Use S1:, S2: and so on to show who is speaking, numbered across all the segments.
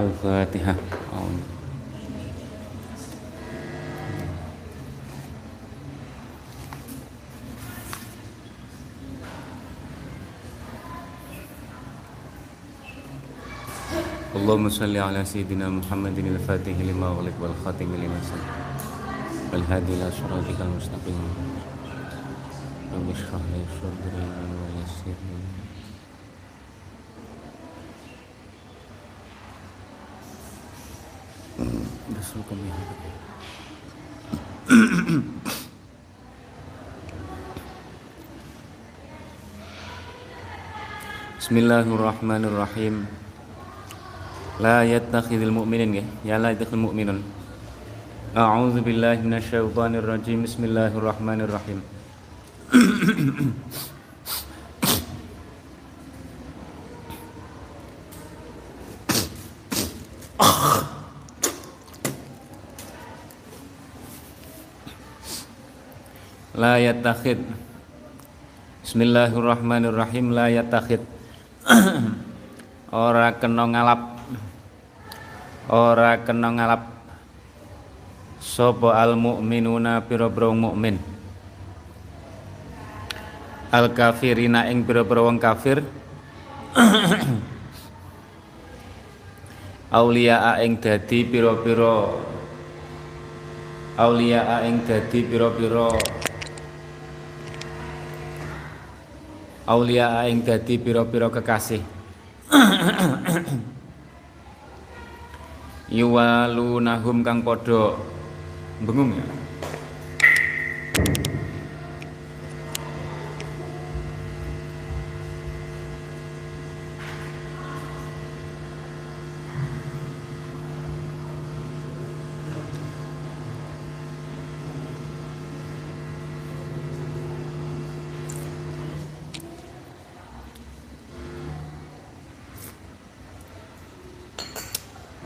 S1: Al-Fatihah. اللهم صل على سيدنا محمد الفاتح لما أغلق والخاتم لما سبق. والهادي إلى صراطك المستقيم. رب اشرح لي صدري ويسر لي दसों Bismillahirrahmanirrahim. La yattakhidhil mu'minin ya. ya la yattakhidhil mu'minun. A'udzu billahi minasyaitonir rajim Bismillahirrahmanirrahim. La yattakhid. Bismillahirrahmanirrahim. La yattakhid. Ora kena ngalap. Ora kena ngalap. Sopo al mu'minuna piro-piro mukmin? Al kafirina ing piro-piro wong kafir? Aulia ing dadi piro-piro Aulia ing dadi piro-piro aulia ing dadi pira-pira kekasih. Yuwalunahum kang padha bengung ya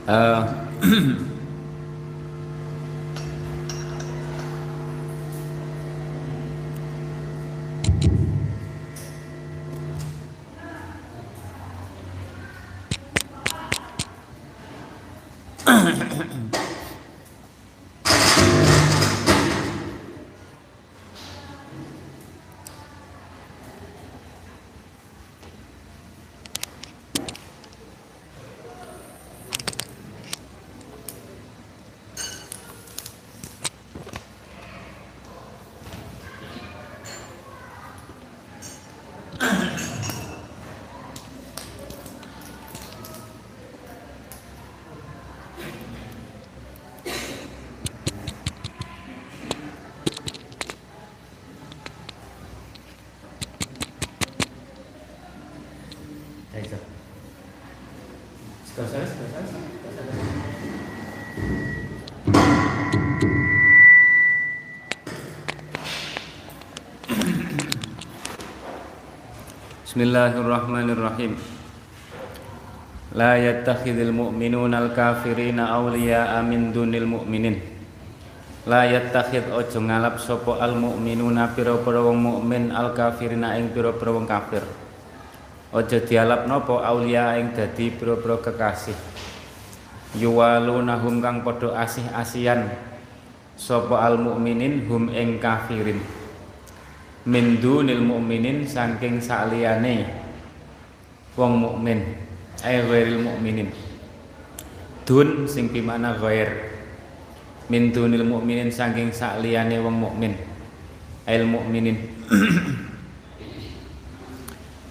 S1: Eh, Bismillahirrahmanirrahim. La yattakhidhul mu'minuna al-kafirina awliya'a min dunil mu'minin. La yattakhid ojo ngalap sapa al mu'minuna pira-pira wong mukmin al kafirina ing pira-pira wong kafir. Ojo dialap napa aulia ing dadi pira-pira kekasih. Yuwalunahum kang padha asih-asian sapa al mukminin hum ing kafirin min dunil mukminin saking saliyane wong mukmin ay ghairil mukminin dun sing pimana ghair? Min dunil mukminin saking sakliyane wong mukmin ail mukminin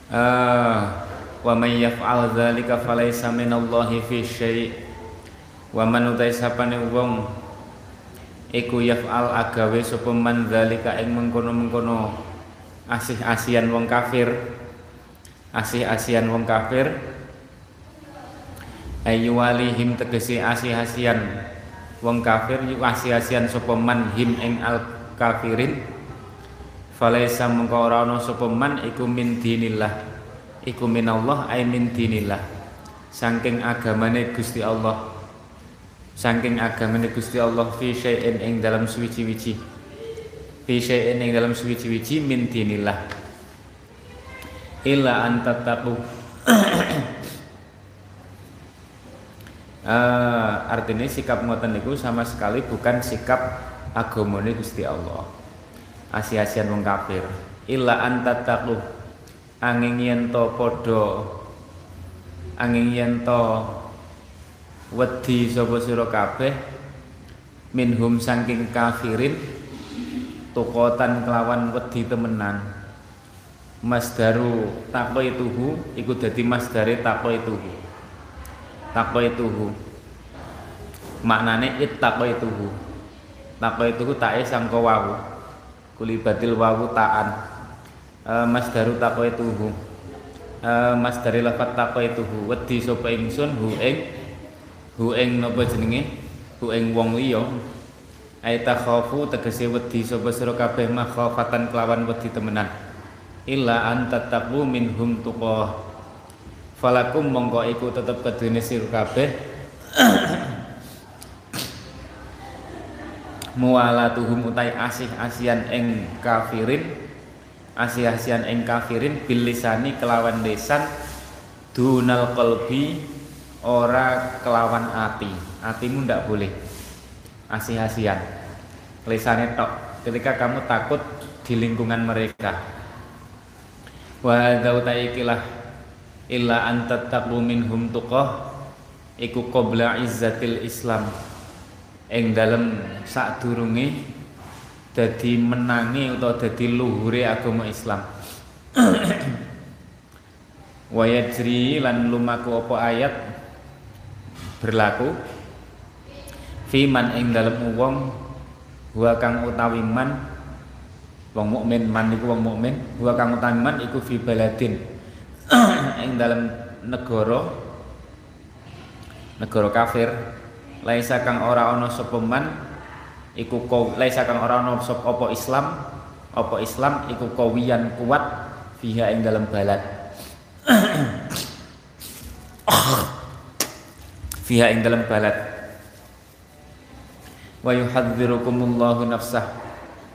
S1: uh, wa may yaf'al dzalika falaysa minallahi fi syai' wa man utai sapane wong iku yaf'al agawe sapa man dzalika ing mengkono-mengkono. Asih-asian wong kafir. Asih-asian wong kafir. Ayu walihim tegese asih-asian wong kafir yu asi-asian sapa man him ing al kafirin. Falaisa mengko ora ana sapa man iku min dinillah. Iku minallah ay min dinillah. Saking agamane Gusti Allah saking agamane Gusti Allah fi syai'in ing dalam suwi-wiji fi syai'in ing dalam suwi-wiji min dinillah. Illa antattaqu uh, artinya sikap ngoten niku sama sekali bukan sikap agamane Gusti Allah. Asi-asian wong kafir. Illa antattaqu angin yen to padha. Angin yen to wedi sapa sira kabeh minhum saking kafirin tukotan kelawan wedi temenan. Masdaru takwa ituhu iku dadi masdare takwa ituhu takwa ituhu maknane ittaqwa ituhu takwa ituhu tae sangka wawu. Kulibatil wawu ta'an. E, masdaru takwa ituhu e, masdari lafat takwa ituhu wedi sapa ingsun hu ing hu ing napa jenenge? Hu ing wong liya. Ai takhafu tegese wedi sapa sira kabeh makhafatan kelawan wedi temenan. Illa antattaqu minhum tuqah falakum mongko iku tetep kedune sira kabeh. Muwalatuhum utai asih-asian ing kafirin. Asih-asian ing kafirin bilisani kelawan lisan dunal qalbi ora kelawan ati. Atimu ndak boleh. Asih-asian lisannya tok ketika kamu takut di lingkungan mereka. Wa ikilah illa antattaqu minhum tuqah iku qabla izzatil Islam. Ing dalem sadurunge dadi menangi utawa dadi luhure agama Islam. Wa yajri lan lumaku apa ayat berlaku. Fiman ing dalem wong wa kang utawi man wong mukmin man iku wong mukmin wa kang utawi man iku fi baladin. Ing dalam negara negara kafir laisa kang ora ana sapa man iku laisa kang ora ana sapa apa Islam apa Islam iku kawiyan kuat fiha ing dalam balad fiha ing dalam balad wa yuhadzirukumullahu nafsah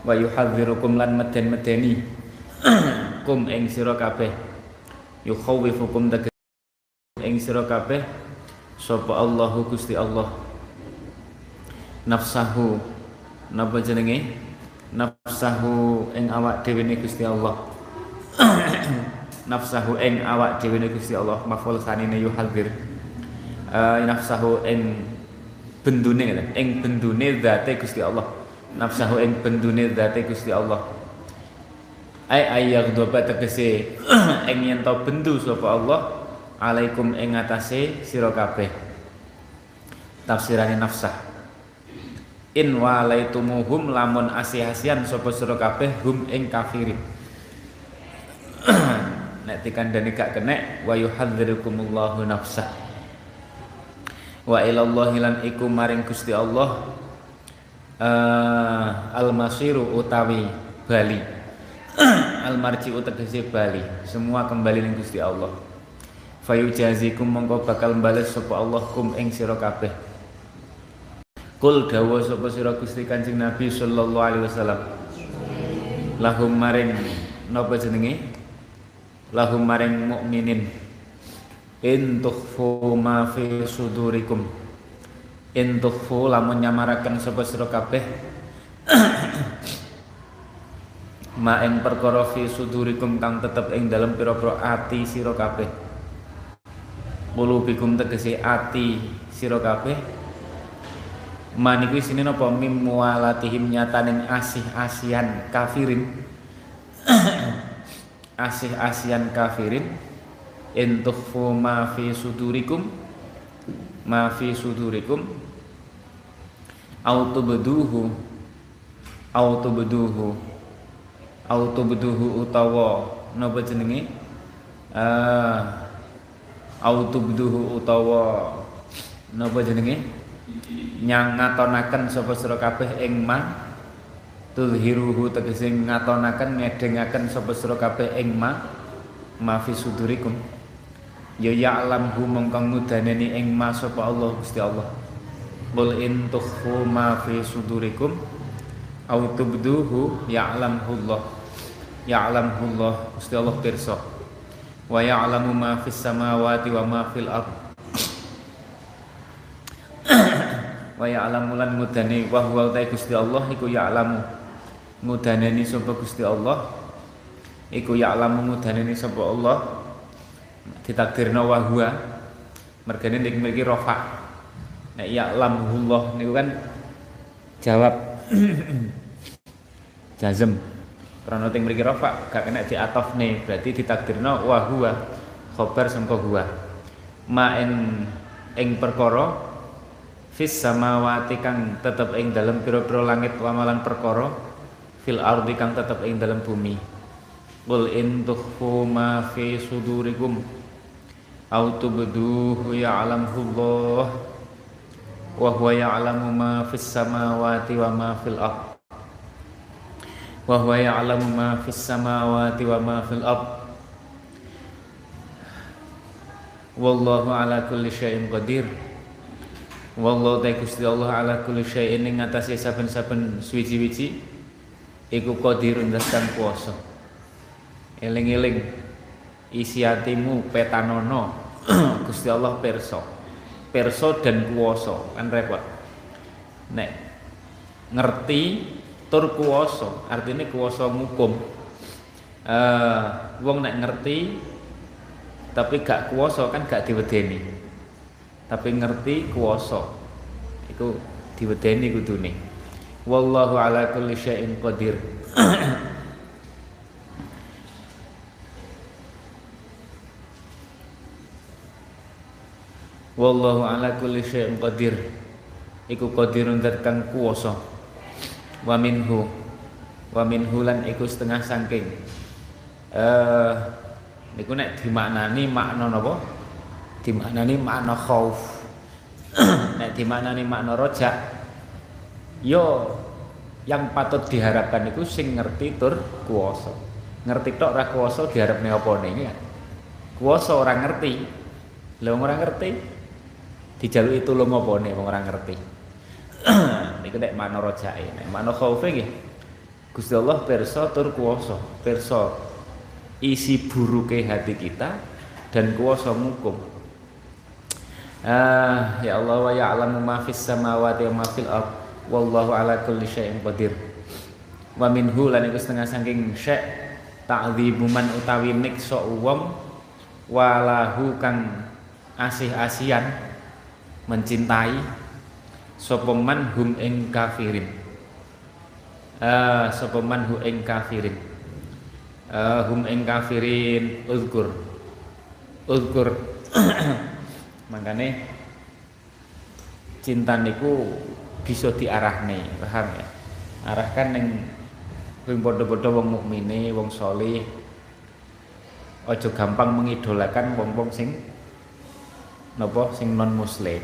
S1: wa yuhadzirukum lan meden-medeni kum ing sira kabeh. Yukhawifukum tegese ing sira kabeh sapa Allahu Gusti Allah. Nafsahu napa jenenge? Nafsahu ing awak dhewe ne Gusti Allah. Nafsahu ing awak dhewe ne Gusti Allah. Maful sanine yuhadzir uh, nafsahu ing bendune ing bendune zate Gusti Allah. Nafsahu ing bendune zate Gusti Allah. Ai ayyak doba tegese ing yen to bendu sapa Allah alaikum ing atase sira kabeh. Tafsirane nafsah. In walaitumuhum lamun asih-asian sapa sira kabeh hum ing kafirin. Nek dikandani gak kenek wa yuhadzirukumullahu nafsah wa ilallahi lan iku maring Gusti Allah uh, al-masiru utawi bali. Almarji'u tegese bali. Semua kembali ning Gusti Allah. Fayujazikum mongko bakal bales sapa Allah kum ing sira kabeh. Kul dawa sapa sira Gusti Kanjeng Nabi sallallahu alaihi wasallam. Lahum maring napa jenenge? Lahum maring mukminin in tukhfu ma fi sudurikum. In tukhfu lamun nyamaraken sapa sira kabeh. Ma ing perkara fi sudurikum kang tetep ing dalem pira-pira ati sira kabeh. Qulubikum tegese ati sira kabeh. Maniku isine napa? Mim mualatihim nyataning asih-asian kafirin. Asih-asian kafirin intukhfu ma fi sudurikum ma fi sudurikum au tubduhu au tubduhu au tubduhu utawa napa jenenge? Uh, au tubduhu utawa napa jenenge? Nyang ngatonaken sapa sira kabeh ing ma tulhiruhu tegese ngatonaken ngedengaken sapa sira kabeh ing ma ma fi sudurikum ya ya'lamhu mongko ngudaneni ing ma sapa Allah Gusti Allah. Qul in tukhfu ma fi sudurikum aw tubduhu ya'lamhu Allah. Ya'lamhu Allah Gusti Allah pirsa. Wa ya'lamu ma fis samawati wa ma fil ard. Wa ya'lamu lan ngudani wa huwa Gusti Allah iku ya'lamu. Ngudaneni sapa Gusti Allah iku ya'lamu ngudaneni sapa Allah ditakdirna wa huwa mergane nek mriki rafa nek ya'lamuhullah niku kan jawab. Jazm. Karena ting mriki rafa gak kena diatofne. Berarti ditakdirna wa huwa khabar sangka huwa ma ing ing perkara fis samawati kang tetep ing dalem pira-pira langit wa malan perkara fil ardi kang tetep ing dalem bumi Qul in tukhfu ma fi sudurikum aw tubduhu ya'lamhu Allah wa huwa ya'lamu ma fis samawati wa ma fil ard wa huwa ya'lamu ma fis samawati wa ma fil ard Wallahu ala kulli syai'in qadir. Wallahu ta Allah ala kulli syai'in ing atase saben-saben suwi-wiji iku qadirun dastan kuwasa. Eling-eling. Isi hatimu petanono. Gusti Allah perso. Perso dan kuoso. Kan repot. Nek ngerti tur kuoso. Artinya kuoso ngukum. Uh, wong nek ngerti tapi gak kuoso kan gak diwedeni. Tapi ngerti kuoso. Itu diwedeni kudune. Wallahu ala kulli syai'in qadir Wallahu ala kulli syai'in qadir. Iku qadirun zat kang kuwasa. Wa minhu wa minhu lan iku setengah saking eh niku nek dimaknani makna napa? Dimaknani makna khauf. nek dimaknani makna rojak yo yang patut diharapkan itu sing ngerti tur kuwasa. Ngerti tok ora kuwasa diharapne apa ning ya. Kuwasa ora ngerti. Lah ora ngerti dijaluki tulung apa nek wong ora ngerti. Niku nek mana rojake, nek mana khaufe nggih. Gusti Allah perso tur kuwasa, perso isi buruke hati kita dan kuwasa ngukum. Ah, ya Allah wa ya'lamu ma fis samawati wa ma fil ard. Wallahu ala kulli syai'in qadir. Wa minhu lan iku setengah saking syai' ta'dzibu man utawi niksa wong walahu kang asih-asian mencintai sopeman hum ing kafirin. Uh, sopeman hum ing kafirin. Uh, hum ing kafirin uzkur. Uzkur. Makanya cinta niku bisa diarahne paham ya? Arahkan yang wing padha-padha wong mukmine wong solih ojo gampang mengidolakan wong-wong sing napa sing non muslim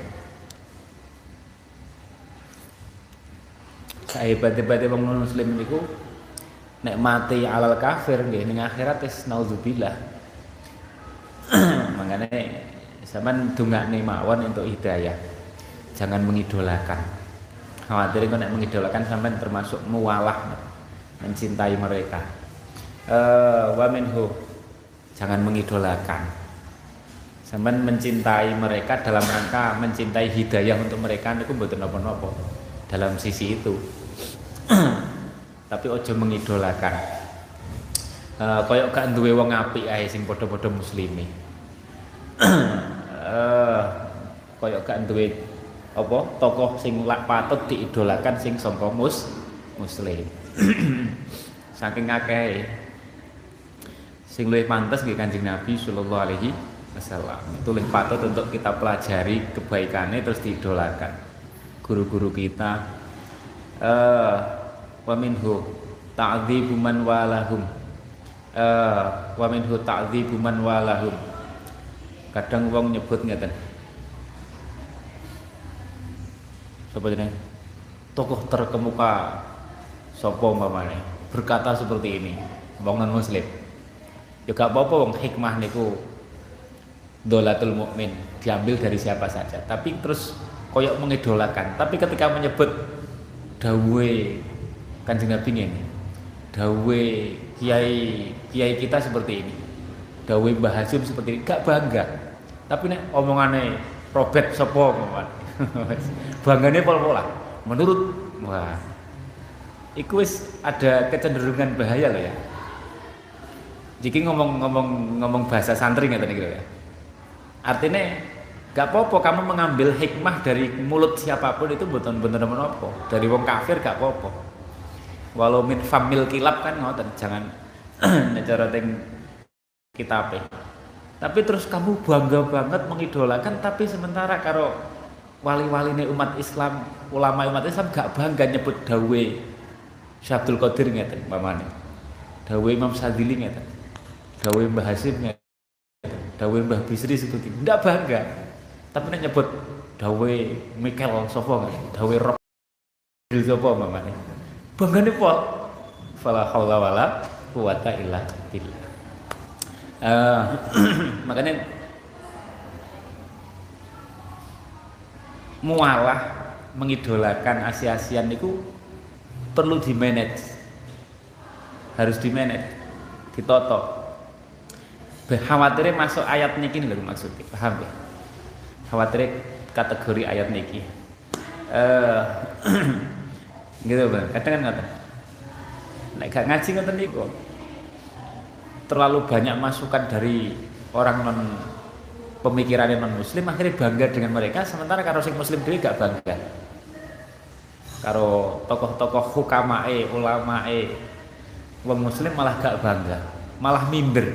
S1: sahebat-hebate wong non muslim niku nek mati alal kafir nggih ning akhirat wis naudzubillah makanya zaman dungakne mawon untuk hidayah jangan mengidolakan. Khawatir kok nek mengidolakan sampean termasuk mualah mencintai mereka. Uh, wa minhu jangan mengidolakan. Sampean mencintai mereka dalam rangka mencintai hidayah untuk mereka itu betul nopo-nopo dalam sisi itu tapi ojo mengidolakan. Uh, koyok gak duwe wong apik ae sing padha-padha muslimi. Uh, koyok gak duwe apa tokoh sing lak patut diidolakan sing sangka mus muslim. Saking akeh sing luwih pantes nggih Kanjeng Nabi sallallahu alaihi wasallam. Itu lebih patut untuk kita pelajari kebaikannya terus diidolakan. Guru-guru kita uh, wa minhu man walahum eh wa minhu man walahum kadang wong nyebut ngeten Sapa jenenge? Tokoh terkemuka sapa umpamane berkata seperti ini, wong non muslim. Ya gak apa-apa wong hikmah niku dolatul mukmin diambil dari siapa saja, tapi terus koyok mengidolakan. Tapi ketika menyebut dawe. Kanjeng Nabi ini, dawe kiai kiai kita seperti ini, dawe Mbah Hasim seperti ini, gak bangga. Tapi nek omongane Robert sapa banggane pol-pola. Menurut wah. Wis ada kecenderungan bahaya loh ya. Jika ngomong-ngomong ngomong bahasa santri nggak gitu ya. Artinya gak apa-apa kamu mengambil hikmah dari mulut siapa pun itu betul bener apa dari wong kafir gak apa-apa walau min famil kilap kan ngoten jangan cara teng kitab tapi terus kamu bangga banget mengidolakan tapi sementara kalau wali-wali ini umat Islam, ulama umat Islam gak bangga nyebut dawe Syabdul Qadir ngeten mamane. Dawe Imam Sadili ngeten. Dawe Mbah Hasim ngeten. Dawe Mbah Bisri seperti ndak bangga. Tapi nek nyebut dawe Michael sapa dawe Rob sapa mamane. Banggane pol. Fala haula wala quwata illa billah. Uh, makanya mualah mengidolakan Asia-Asian itu perlu di manage harus di manage ditoto khawatirnya masuk ayat niki lho maksudnya paham ya khawatirnya kategori ayat niki. Uh, gitu bang. Kadang kan nggak nek gak ngaji ngoten niku terlalu banyak masukan dari orang non pemikiran non muslim akhirnya bangga dengan mereka sementara kalau sing muslim dhewe gak bangga. Karo tokoh-tokoh hukamae ulamae wong muslim malah gak bangga malah minder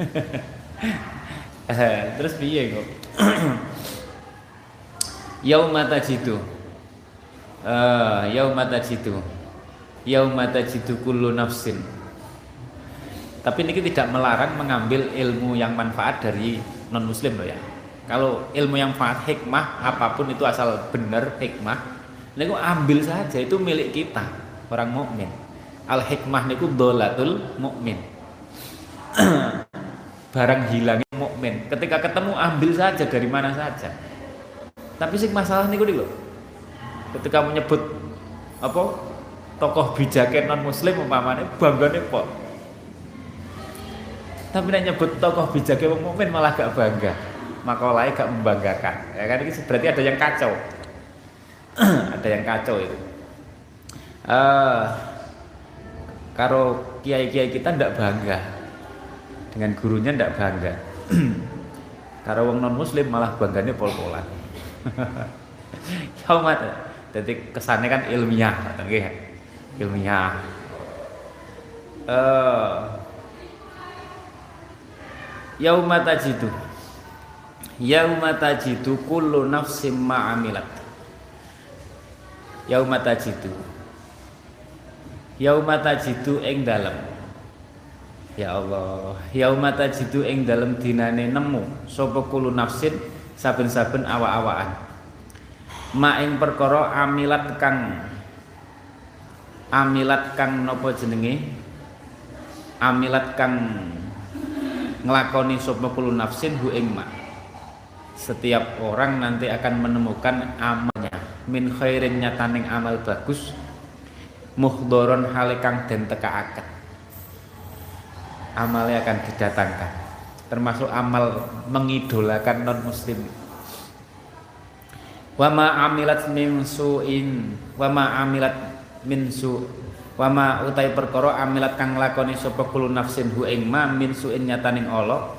S1: terus piye kok? Yauma tajidu. Uh, yauma tajidu. Yauma tajidu kullu nafsin. Tapi ini tidak melarang mengambil ilmu yang manfaat dari non muslim loh ya. Kalau ilmu yang manfaat hikmah apa pun itu asal benar hikmah niku ambil saja itu milik kita orang mukmin. Al hikmah niku dolatul mukmin. Barang hilangnya mukmin ketika ketemu ambil saja dari mana saja. Tapi sih masalah niku loh ketika menyebut apa tokoh bijaknya non muslim umpamanya nih kok tapi nek nyebut tokoh bijak wong mukmin malah gak bangga. Makalahnya gak membanggakan. Ya kan ini berarti ada yang kacau. Ada yang kacau itu. Uh, karo kiai-kiai kita ndak bangga. Dengan gurunya ndak bangga karo wong non muslim malah bangganya pol-polan. Ya mat. Jadi kesannya kan ilmiah ilmiah. Uh, yauma tajidu. Yauma tajidu kullu nafsim ma'amilat yauma tajidu. Yauma tajidu ing dalem ya Allah yauma tajidu ing dalem dinane nemu. Sapa kullu nafsin saben-saben awa-awaan ma ing perkara amilat kang amilat kang napa jenenge? Amilat kang ngelakoni sapa nafsin hu ing ma. Setiap orang nanti akan menemukan amalnya. Min khairin nyataning amal bagus muhdoron halikang dan teka akad amalnya akan didatangkan. Termasuk amal mengidolakan non muslim wama amilat min suin wama amilat min su. Wama utai perkara amilat kang lakoni sapa kulo nafsin hu ing ma min suin nyataning Allah.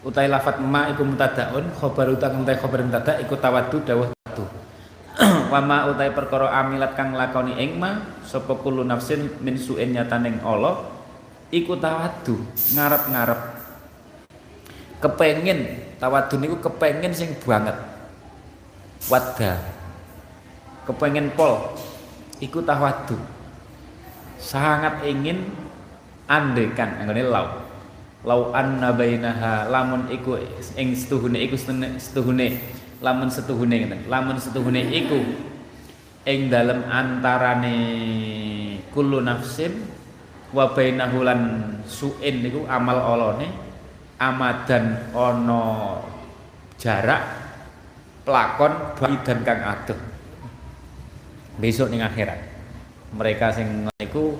S1: Utai lafat ma iku mutadaun khobar utai utai khobar mutada iku tawadu dawuh tawadu. Wama utai perkara amilat kang lakoni ing ma sapa kullu nafsin min su'in nyataning Allah iku tawadu ngarep-ngarep. Kepengin tawadu niku kepengin sing banget. Wadda kepengin pol iku tawadu. Sangat ingin andekan anggone lau. Lau anna bainaha lamun iku ing setuhune iku setuhune lamun setuhune ngeten lamun setuhune iku ing dalem antarane kullu nafsin wa bainahu lan suin niku amal olone amadan ana jarak pelakon dan kang adoh. Besok ning akhirat. Mereka sing niku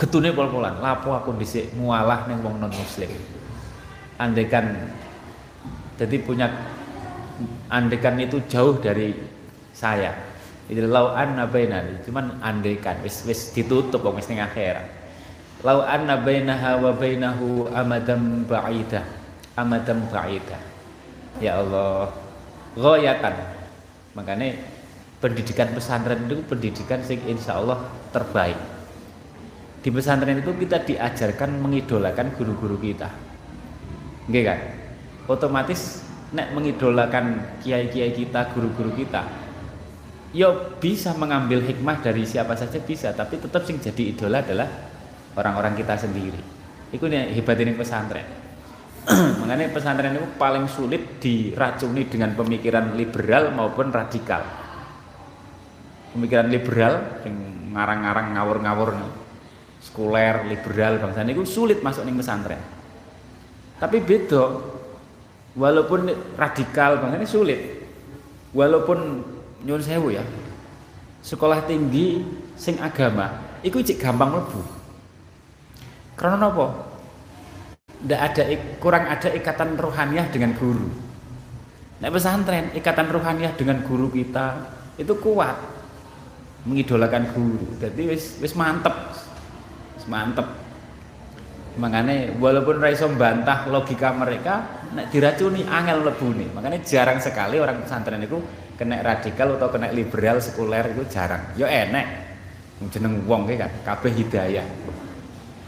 S1: getune pol-polan. Lapo aku dhisik mualah ning wong non muslim andekan jadi punya andekan itu jauh dari saya itu lau anna bainani cuman andekan wis wis ditutup wong wis ning akhirat. Lau anna bainaha wa bainahu amadam ba'ida. Amadam ba'ida. Ya Allah ghayatan makanya pendidikan pesantren itu pendidikan sing insya Allah terbaik. Di pesantren itu kita diajarkan mengidolakan guru-guru kita. Enggak kan? Otomatis nek mengidolakan kiai-kiai kita guru-guru kita yo bisa mengambil hikmah dari siapa saja bisa tapi tetap sing jadi idola adalah orang-orang kita sendiri itu nih hebat ini pesantren mengenai pesantren itu paling sulit diracuni dengan pemikiran liberal maupun radikal pemikiran liberal yang ngarang-ngarang ngawur-ngawur sekuler, liberal bangsa itu sulit masuk nih pesantren. Tapi beda walaupun radikal bangsa ini sulit. Walaupun nyuwun sewu ya. Sekolah tinggi sing agama itu cik gampang mlebu. Karena apa? Ndak ada kurang ada ikatan rohaniah dengan guru. Nek pesantren ikatan rohaniah dengan guru kita itu kuat mengidolakan guru. Jadi wis wis mantep mantep makanya walaupun raiso bantah logika mereka nek diracuni angel nih makanya jarang sekali orang pesantren itu kena radikal atau kena liberal sekuler itu jarang. Ya enek jeneng wong kan kabeh hidayah.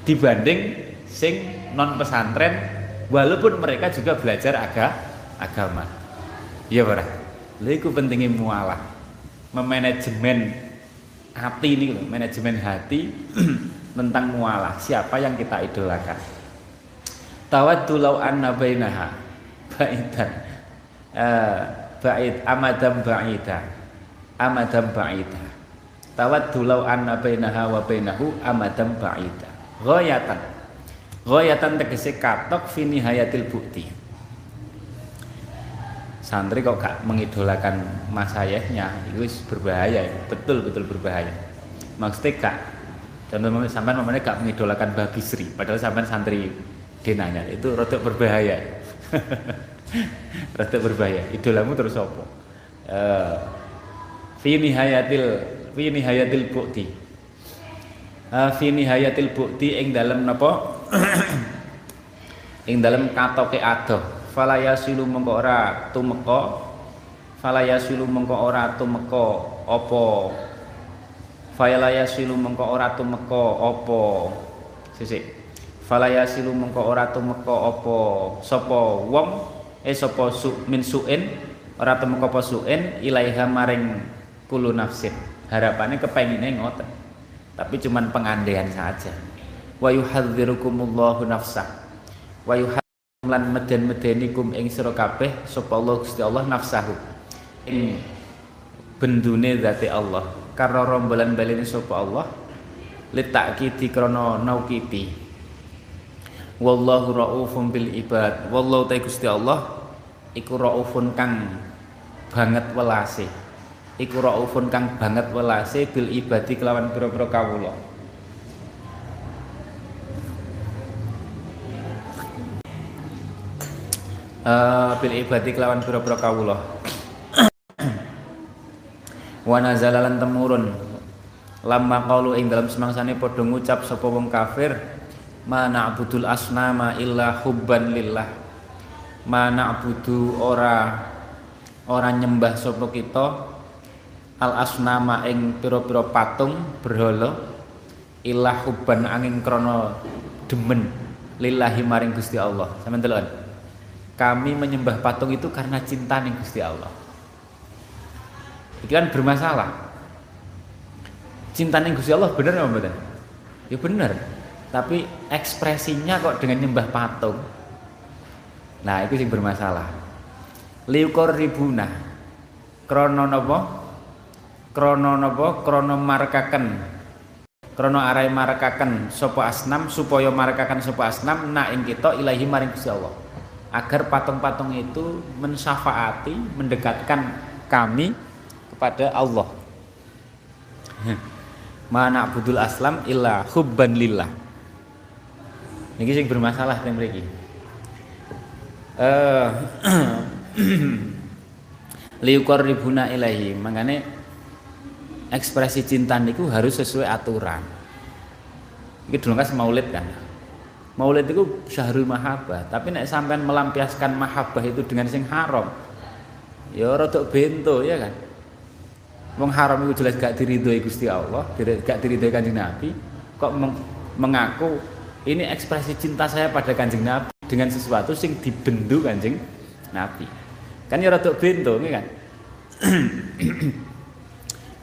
S1: Dibanding sing non pesantren walaupun mereka juga belajar aga, agama. Para lha iku pentingnya mualah. Memanajemen hati ini manajemen hati tentang mualah. Siapa yang kita idolakan? Tawaddu law anna bainaha. Baidan uh, ba'id amadam ba'ida. Amadam ba'ida. Tawaddu law anna bainaha wa bainahu amadam ba'ida. Ghayatan ghayatan tegese katok fi nihayatil bukti. Santri kok gak mengidolakan mas ayahnya itu berbahaya betul betul berbahaya. Maksudnya gak Contoh sampai namanya gak mengidolakan Mbah Bisri, padahal sampai santri denanya itu rada berbahaya. rada berbahaya. Idolamu terus apa? Uh, fi nihayatil fi nihayatil bukti. Uh, fi nihayatil bukti ing dalam napa? ing dalam katoke adoh. Fala yasilu mengko ora tumeka. Fala yasilu mengko ora tumeka apa Fayala yasilu mengko ora tumeka apa sisik Fala yasilu mengko ora tumeka apa sapa wong eh sapa su min suin? Ora tumeka apa suin? Ilaiha maring kulu nafsin. Harapannya kepengine ngoten. Tapi cuman pengandaian saja. Wa yuhadzirukumullahu nafsa wa yuhadzirukum lan meden-medenikum ing sira kabeh sapa Allah Gusti Allah nafsahu. Ing bendune zati Allah. Karena rombolan balene sapa Allah litakkiti krana naukiti wallahu raufun bil ibad. Wallahu ta Gusti Allah iku raufun kang banget welase iku raufun kang banget welase bil ibadi kelawan pira-pira kawula. Uh, bil ibadi kelawan pira-pira kawula. Wa nazalalan temurun. Lamma qalu ing dalam semangsane padha ngucap sapa wong kafir ma na'budul asnama illa hubban lillah. Mana budu ora ora nyembah sapa kita. Al asnama ing pira-pira patung berhala ilah huban angin krono demen lillahi maring Gusti Allah. Sampeyan delok kami menyembah patung itu karena cinta ning Gusti Allah. Itu kan bermasalah. Cinta ning Gusti Allah bener apa bener ya bener tapi ekspresinya kok dengan nyembah patung? Nah itu yang bermasalah. Liukor ribuna krono nopo? Krono nopo? Krono markaken. Krono arai markaken sopo asnam supaya markaken sopo asnam na ing kita ilahi maring Allah. Agar patung-patung itu mensyafaati mendekatkan kami kepada Allah. Mana budul aslam illa hubban lillah ini sing bermasalah yang mriki eh ribuna ilahi makanya ekspresi cinta niku harus sesuai aturan. Itu dulu kan maulid kan? Maulid itu syahrul mahabbah. Tapi nek sampean melampiaskan mahabbah itu dengan sing haram ya rada bento ya kan? Wong haram itu jelas gak diridhoi Gusti Allah gak diridhoi Kanjeng Nabi. Kok mengaku ini ekspresi cinta saya pada Kanjeng Nabi dengan sesuatu sing dibendu Kanjeng Nabi. Kan ya rada bento kan?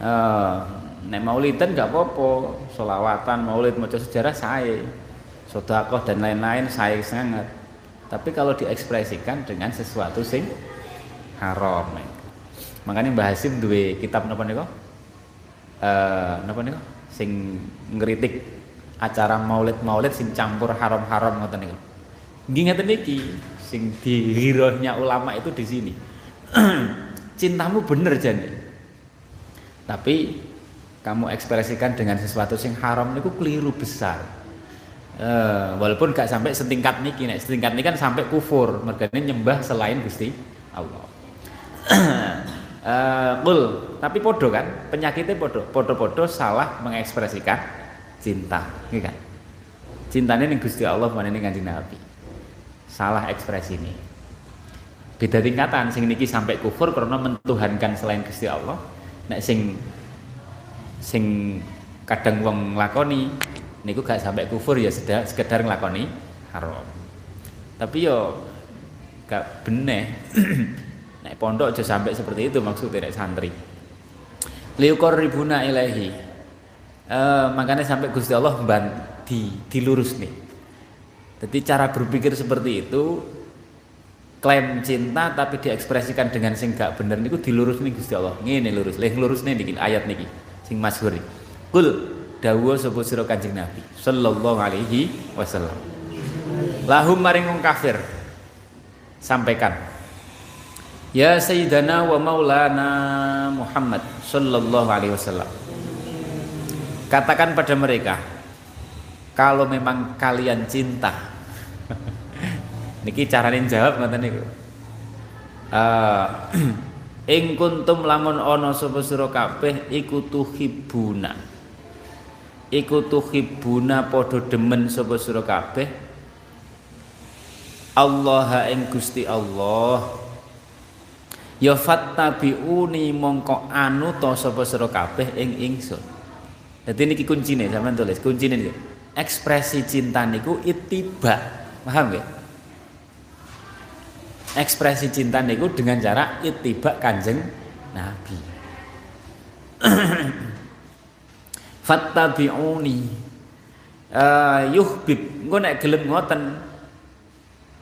S1: Uh, nek maulidan gak apa-apa solawatan maulid maca sejarah saya sodakoh dan lain-lain saya sangat. Tapi kalau diekspresikan dengan sesuatu sing haram makanya Mbah Hasim duwe kitab napa niku eh napa niku sing ngeritik acara maulid-maulid sing campur haram-haram ngoten niku. Nggih ngeten niki sing dihirohnya ulama itu di sini. Cintamu bener jane tapi kamu ekspresikan dengan sesuatu sing haram niku keliru besar. Uh, walaupun gak sampai setingkat niki nek setingkat ini kan sampai kufur. Mergane nyembah selain Gusti Allah. uh, tapi podo kan? Penyakitnya podo podo-podo salah mengekspresikan cinta ini kan? Cintanya nih Gusti Allah mana nih kanjeng Nabi. Salah ekspresi ini. Beda tingkatan sing niki sampai kufur karena mentuhankan selain Gusti Allah. Nek sing sing kadang wong lakoni niku gak sampai kufur ya sekedar, sekedar ngelakoni haram. Tapi yo gak bener naik pondok aja sampai seperti itu maksudnya naik santri. Liukor ribuna ilahi uh, makanya sampai Gusti Allah di dilurus nih jadi cara berpikir seperti itu klaim cinta tapi diekspresikan dengan sing gak bener niku dilurus nih Gusti Allah ini lurus leh lurus nih bikin ayat niki sing masyhur kul dawuh sapa sira Kanjeng Nabi sallallahu alaihi wasallam. Lahum maring wong kafir sampaikan Ya Sayyidana wa Maulana Muhammad sallallahu alaihi wasallam. Katakan pada mereka kalau memang kalian cinta. Niki carane jawab ngoten niku. Uh, ing kuntum lamun ana sapa sira kabeh iku tuhibuna. Iku tuhibuna padha demen sapa sira kabeh. Allah ing Gusti Allah ya fattabiuni mongko anu to sapa sira kabeh ing ingsun dadi niki kuncine sampean tulis kuncine niku. Ekspresi cinta niku ittiba paham ya ekspresi cinta niku dengan cara ittiba kanjeng Nabi. Fattabi'uni uh, yuhbib. Engko nek gelem ngoten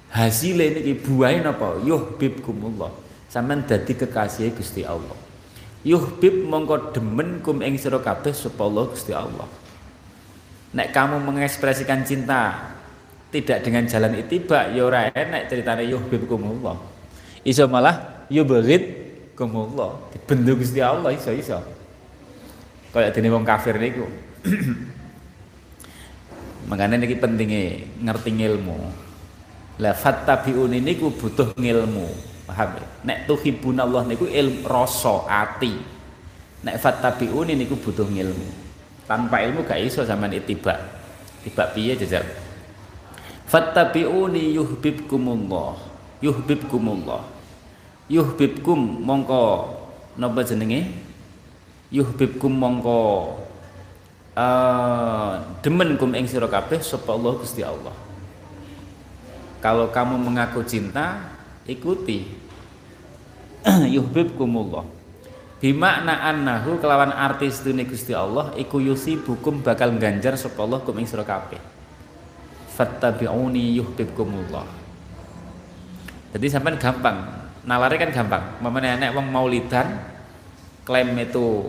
S1: hasile niki buahe napa? Yuhibkumullah sampean dadi kekasih Gusti Allah yuhbib mongko demen kum ing sira kabeh sapa Allah Gusti Allah. Nek kamu mengekspresikan cinta tidak dengan jalan itiba ya ora enek ceritane yuhibkumullah iso malah yubghid kumullah dibendu Gusti Allah iso iso. Kayak dene wong kafir niku. Makanya niki pentingnya ngerti ilmu la fattabiun niku butuh ilmu paham ya? Nek Allah niku ilmu rasa ati. Nek fattabiun niku butuh ilmu tanpa ilmu gak iso sampean itiba tiba. Piye jajal? Fattabiuni yuhibbukumullah yuhibbukumullah yuhibbukum mongko napa jenenge? Yuhibbukum mongko uh, demen kum ing sira kabeh sapa Allah Gusti Allah. Kalau kamu mengaku cinta ikuti yuhibbukumullah. Bimakna annahu kelawan artis dunia Gusti Allah iku yusi bukum bakal ganjar sapa Allah kum ing sira kabeh. Fattabi'uni yuhibbukumullah. Jadi sampai gampang nalare kan gampang. Mamane enek wong maulidan klaim itu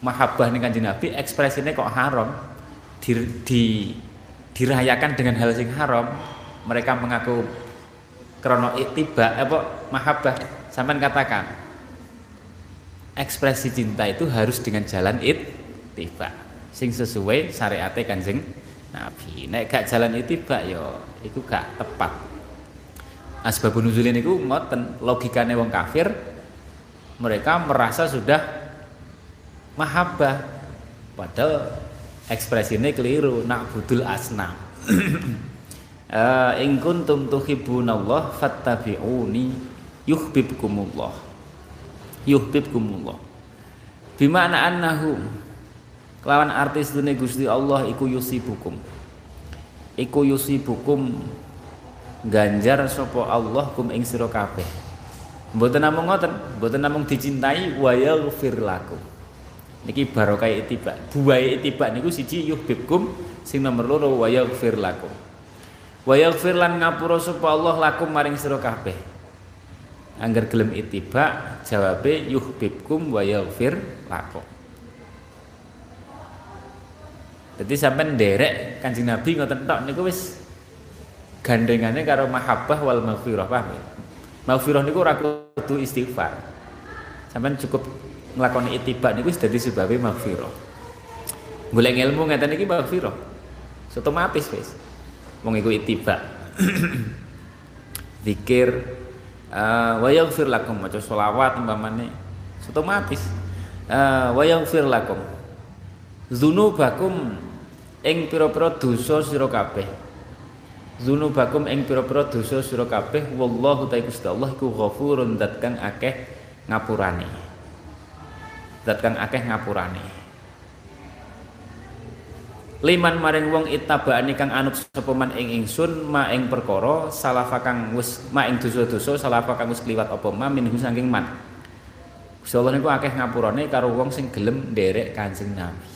S1: mahabbah ning kanjeng Nabi ekspresinya kok haram. Di, di dirayakan dengan hal sing haram mereka mengaku krono tiba apa mahabbah sampai katakan ekspresi cinta itu harus dengan jalan tiba sing sesuai syariat kanjeng Nabi. Nek gak jalan tiba yo itu gak tepat. Asbabun nuzulin itu ngoten logikane wong kafir mereka merasa sudah mahabbah. Padahal ekspresinya keliru nak budul asna. Uh, in kuntum tuhibbunallah fattabi'uni yuhibbukumullah. Yuhibbukumullah. Bimana annahu kelawan artis dunia Gusti Allah iku yusibukum. Iku yusibukum ganjar sapa Allah kum ing sira kabeh. Mboten namung ngoten mboten namung dicintai wa lakum. Niki barokah itiba buahe itiba niku siji yuhibbukum sing nomor loro wa yaghfir lakum. Wa lan ngapura sapa Allah lakum maring sira kabeh anggar gelem itiba jawabe yuhibbukum wa yaghfir lakum Jadi sampai nderek Kanjeng Nabi ngoten tok niku wis gandengane karo mahabbah wal maghfirah paham ya? Maghfirah niku ora kudu istighfar. Sampai cukup nglakoni itiba niku wis dadi sebabe maghfirah. Golek ilmu ngeten iki maghfirah. Otomatis wis. Wong iku itiba. Zikir, uh, wa yaghfir lakum maca selawat umpamane. Otomatis. Uh, wa yaghfir lakum. Dzunubakum ing pira-pira dosa sira kabeh. Dzunubakum ing pira-pira dosa sira kabeh wallahu ta'ala Gusti Allah iku ghafurun dat kang akeh ngapurane dat kang akeh ngapurane liman maring wong itabani kang anut sapa man ing ingsun ma ing perkara salafa kang wis ma ing dosa-dosa salafa kang wis kliwat apa ma minhu saking man. Gusti Allah niku akeh ngapurane karo wong sing gelem nderek Kanjeng Nabi.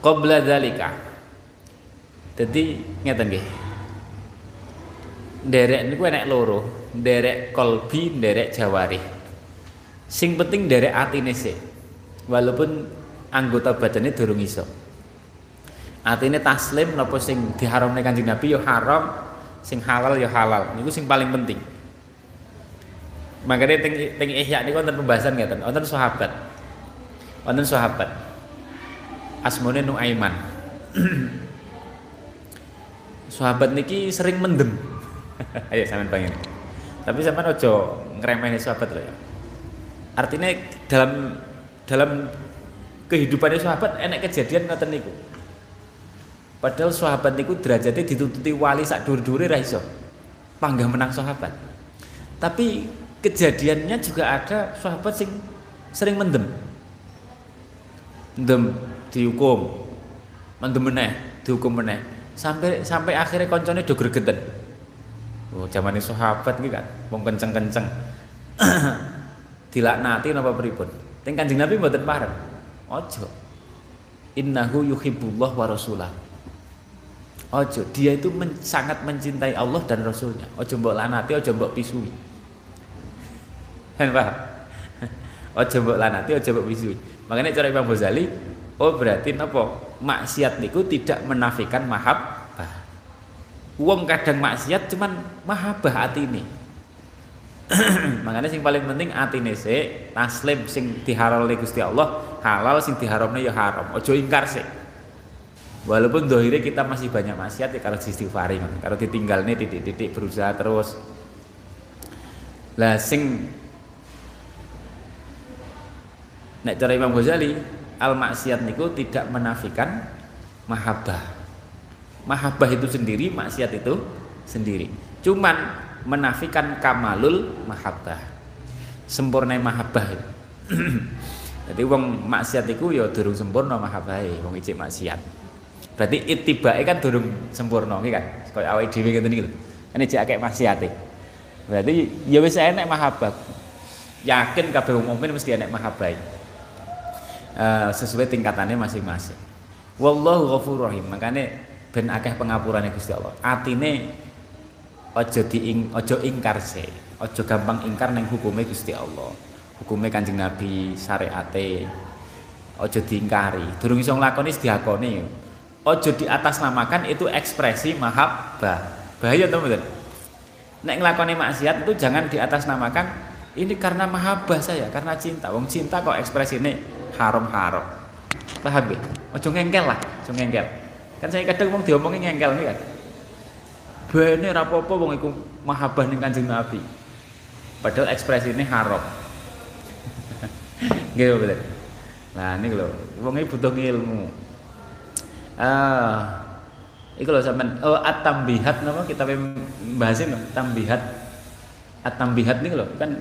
S1: Qabla dzalika dadi ngeten nggih. Nderek niku enek loro nderek kolbi nderek jawari sing penting nderek atine sih walaupun anggota badannya durung iso. Artinya taslim napa sing diharamne kanjeng Nabi ya haram sing halal ya halal. Niku sing paling penting. Makanya ting ting ihya niku wonten pembahasan ngeten. Wonten sahabat. Wonten sahabat. Asmane Nuaiman. Sahabat niki sering mendem. Ayo sampean pengen tapi sampean ojo ngremehne sahabat loh ya. Artinya dalam dalam kehidupannya sahabat enak kejadian ngoten niku. Padahal sahabat niku derajatnya ditututi wali sak dur-dure ra. Panggah menang sahabat. Tapi kejadiannya juga ada sahabat sing sering mendem. Mendem dihukum. Mendem meneh, dihukum meneh. Sampai sampai akhirnya koncone do gregeten. Oh, zamane sahabat iki kan wong kenceng-kenceng. Dilaknati napa pripun? Teng Kanjeng Nabi mboten pareng. Ojo. Innahu yuhibbullah wa rasulah. Ojo, dia itu men, sangat mencintai Allah dan Rasulnya. Ojo mbok lanati, ojo mbok pisui. Kan paham? Ojo mbok lanati, ojo mbok pisui. Makanya cara Imam Ghazali, oh berarti napa? Maksiat niku tidak menafikan mahabbah. Wong kadang maksiat cuman mahabbah ini. Makanya sing paling penting atine sik taslim sing diharal oleh Gusti Allah, halal sing diharamne ya haram. Ojo ingkar sik. Walaupun dohire kita masih banyak maksiat ya kalau istighfari kalau ditinggalnya titik-titik berusaha terus. Lah sing nek cara Imam Ghazali al maksiat niku tidak menafikan mahabbah. Mahabbah itu sendiri, maksiat itu sendiri. cuman menafikan kamalul mahabbah. Sempurna mahabbah. Jadi wong maksiat itu ya durung sempurna mahabbah wong ijik maksiat. Berarti itibae kan durung sempurna kan? Kaya awake dhewe ngene iki lho. Kan ijik akeh maksiat berarti ya wis enek mahabbah. Yakin kabeh wong mukmin mesti enek mahabbah uh, sesuai tingkatannya masing-masing. Wallahu ghafurur rahim. Makanya ben akeh pengapurane Gusti Allah. Atine ojo diing ojo ingkar se ojo gampang ingkar neng hukumnya Gusti Allah. Hukumnya kanjeng Nabi syariate. Ojo diingkari. Durung iso nglakoni diakoni. Ojo di atas namakan itu ekspresi mahabbah. Bahaya teman-teman nek nglakoni maksiat itu jangan di atas namakan ini karena mahabbah saya karena cinta. Wong cinta kok ekspresi ini haram-haram. Paham ya ojo ngengkel lah ojo ngengkel. Kan saya kadang wong diomongin ngengkel nih kan bene apa-apa wong iku mahabbah ning Kanjeng Nabi. Padahal ekspresi ini haram. Nggih betul. Nah ini lho, wong butuh ilmu. Ah, iku lho sampean oh at-tambihat napa kita bahasin lho, tambihat. At-tambihat niku lho kan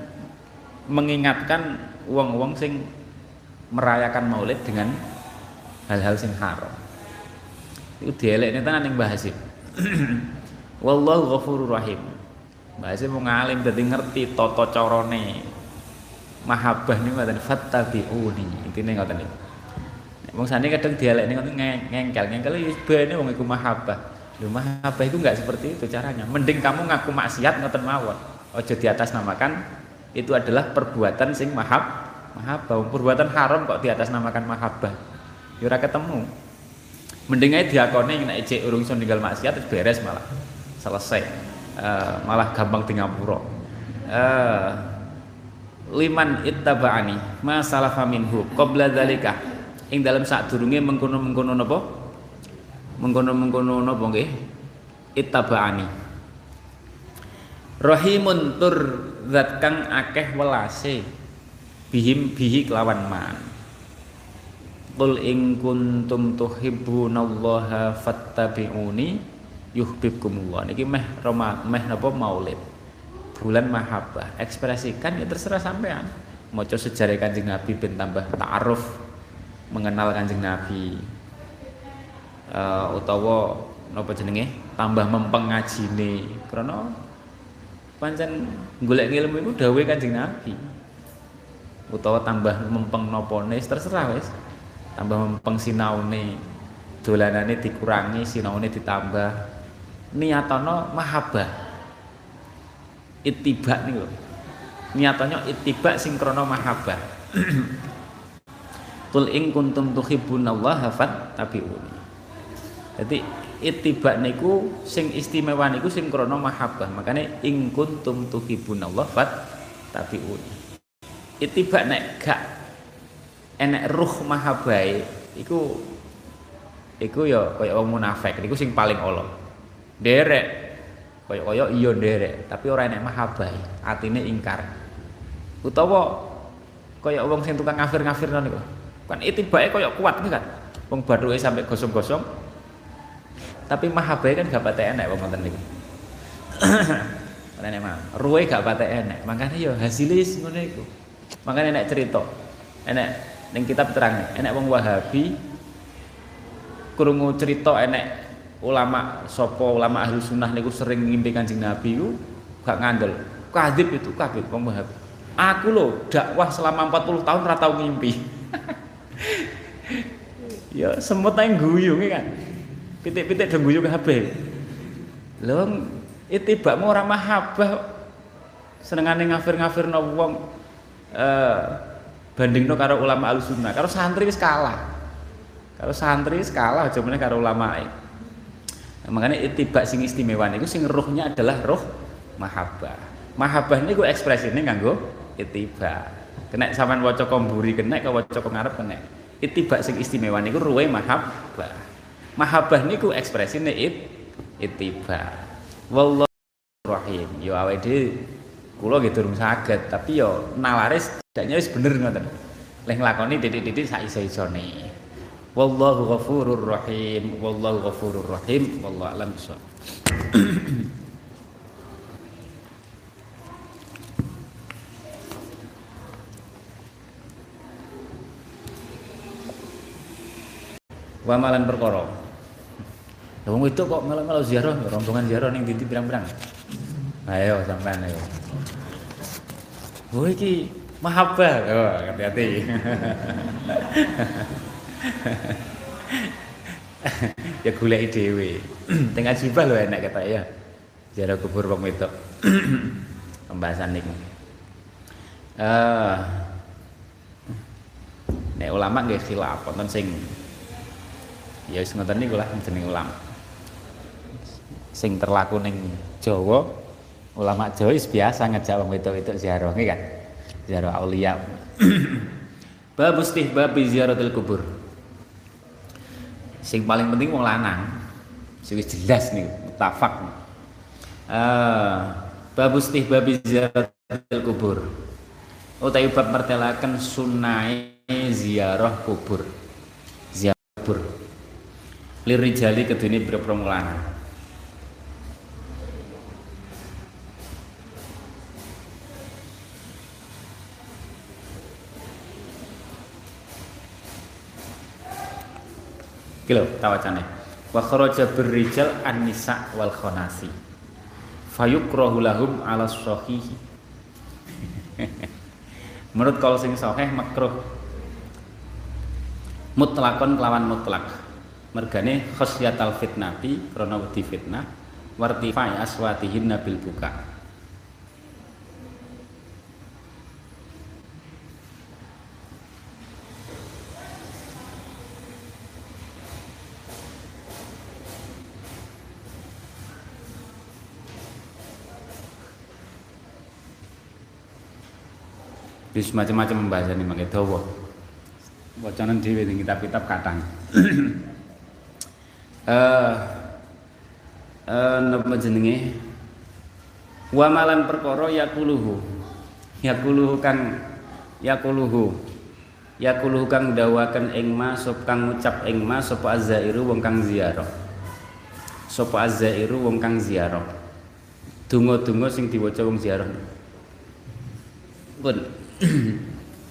S1: mengingatkan wong-wong sing merayakan Maulid dengan hal-hal sing haram. Iku dielekne tenan ning bahasin. Wallahu ghafurur rahim. Bahasa mau ngalim dadi ngerti tata carane. Mahabbah niku ngoten fattabi'uni. Intine ngoten niku. Wong sane kadang dialek niku ngengkel, ngengkel wis bene wong iku mahabbah. Lho mahabbah itu enggak seperti itu caranya. Mending kamu ngaku maksiat ngoten mawon. Aja di atas namakan itu adalah perbuatan sing mahab mahabbah. Perbuatan haram kok di atas namakan mahabbah. Ya ora ketemu. Mending ae diakoni nek cek urung iso ninggal maksiat beres malah selesai. Uh, malah gampang tinggal pura uh, liman ittaba'ani ma salafa minhu qabla dzalika ing dalam saat durunge mengkono-mengkono napa mengkono-mengkono napa nggih? Ittaba'ani. Rahimun tur zat kang akeh welase. Bihim bihi kelawan man. Qul in kuntum tuhibbunallaha fattabi'uni yuhibbukumullah niki meh Roma meh napa maulid? Bulan mahabbah. Ekspresikan ya terserah sampean. Maca sejarah Kanjeng Nabi ben tambah ta'aruf mengenal Kanjeng Nabi. Uh, utawa napa jenenge? Tambah mempeng ngajine. Krana pancen golek ilmu iku dawuhe Kanjeng Nabi. Utawa tambah mempeng nopone terserah wis. Tambah mempeng sinaune. Dolanane dikurangi sinaune ditambah niatono mahabbah. Ittiba nih loh niatono ittiba sinkrono mahabbah. Tul ing kuntum tuhibbunallaha fattabi'uni. Jadi ittiba niku sing istimewa niku sing krana mahabbah. Makanya ing kuntum tuhibbunallaha fattabi'uni. Ittiba nek gak enek ruh mahabbah iku iku ya kaya wong munafik. Niku sing paling Allah derek. Koyo-koyo iya derek. Tapi ora enek mahabbah atine ingkar. Utawa koyo wong sing tukang ngafir-ngafir niku kan itibae koyo kuat nih kan wong baduke sampai gosong-gosong. Tapi mahabbah kan gak pate enek wong ngoten niku. Enek mah. Ruwe gak pate enek. Makanya yo hasilnya ngono iku. Makanya enek cerita. Enek ning kitab terang enek wong wahabi krungu cerita enek ulama sopo ulama ahli sunnah niku sering ngimpi kanjeng Nabi ku gak ngandel. Kadip itu wong Wahab aku loh dakwah selama 40 tahun ora tau ngimpi. Ya semut ae guyung kan. Pitik-pitik do guyu kabeh. Lho itibakmu ora mahabbah senengane ngafir-ngafirno wong eh bandingno karo ulama ahli sunnah. Karo santri wis kalah. Karo santri wis kalah aja meneh karo ulama makanya itibak sing istimewa niku sing ruhnya adalah ruh mahabbah. Mahabbah niku ekspresine nganggo itibak kena sampean waca komburi kena ke waca ngarep kena itibak sing istimewa niku ruwe mahabbah. Mahabbah niku ekspresine it itibak wallahu rahim yo awake dhewe kula nggih durung saged tapi yo nalaris tidaknya wis bener ngoten. Leh nglakoni titik-titik sak iso-isone Wallahu ghafurur rahim. Wallahu ghafurur rahim. Wallahu a'lam bishawab. Wa malan perkara. Wong itu kok malah-malah ziarah, rombongan ziarah ning binti pirang-pirang. Nah, ayo sampean ayo. Oh iki mahabbah. Oh, hati-hati. ya golek dhewe. Teng ajibah lho enak kata ya. Ziarah kubur wong wedok. Pembahasan niku. Eh Nek ulama nggih khilaf wonten sing ya wis ngoten niku lah jeneng ulama. Sing terlaku ning Jawa, ulama wis biasa ngejak wong wedok-wedok ziarah nggih kan. Ziarah aulia. Bab istihbab ziaratil kubur. Sing paling penting wong lanang. Sing jelas nih, mutafak. Eh, bab istihbab ziaratil kubur. Utawi bab mertelaken sunai ziarah kubur. Ziarah kubur. Lirijali kedune pira-pira Kilo tawacane. Wa kharaja birrijal an-nisa wal khonasi. Fayukrahu lahum ala sahihi. Menurut kalau sing sahih makruh. Mutlakon kelawan mutlak. Mergane khasyatal fitnati krana wedi fitnah wartifai aswatihin nabil buka. Wis macam-macam pembahasan ini mangke dawa. Wacanan dhewe ning kitab-kitab katang. Eh eh napa jenenge? Wa malan perkara yakuluhu. Yakuluhu kang yakuluhu. Yakuluhu kang dawaken ing ma sop kang ngucap ing ma sapa azairu wong kang ziarah. Sapa azairu wong kang ziarah. Donga-donga sing diwaca wong ziarah. Pun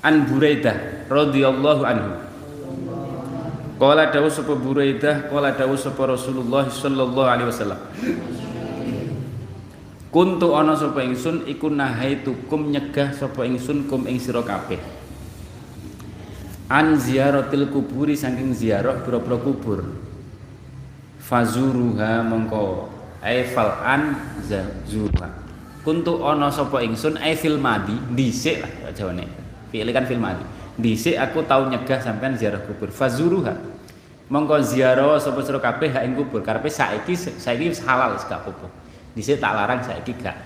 S1: An Buraidah radhiyallahu anhu. Qala dawu sapa Buraidah, qala dawu sapa Rasulullah sallallahu alaihi wasallam. Kuntu ana sapa ingsun iku nahaitukum nyegah sapa ingsun kum ing sira kabeh. An ziyaratil kuburi saking ziarah pira-pira kubur. Fazuruha mongko ai fal an zazuruha. Kuntu ana sapa ingsun ai fil madi dhisik lah jawane. Fi'il kan fil madi. Dhisik aku tau nyegah sampean ziarah kubur. Fazuruha. Mongko ziarah sapa sira kabeh hak ing kubur. Karepe saiki saiki halal wis gak apa-apa. Dhisik tak larang saiki gak.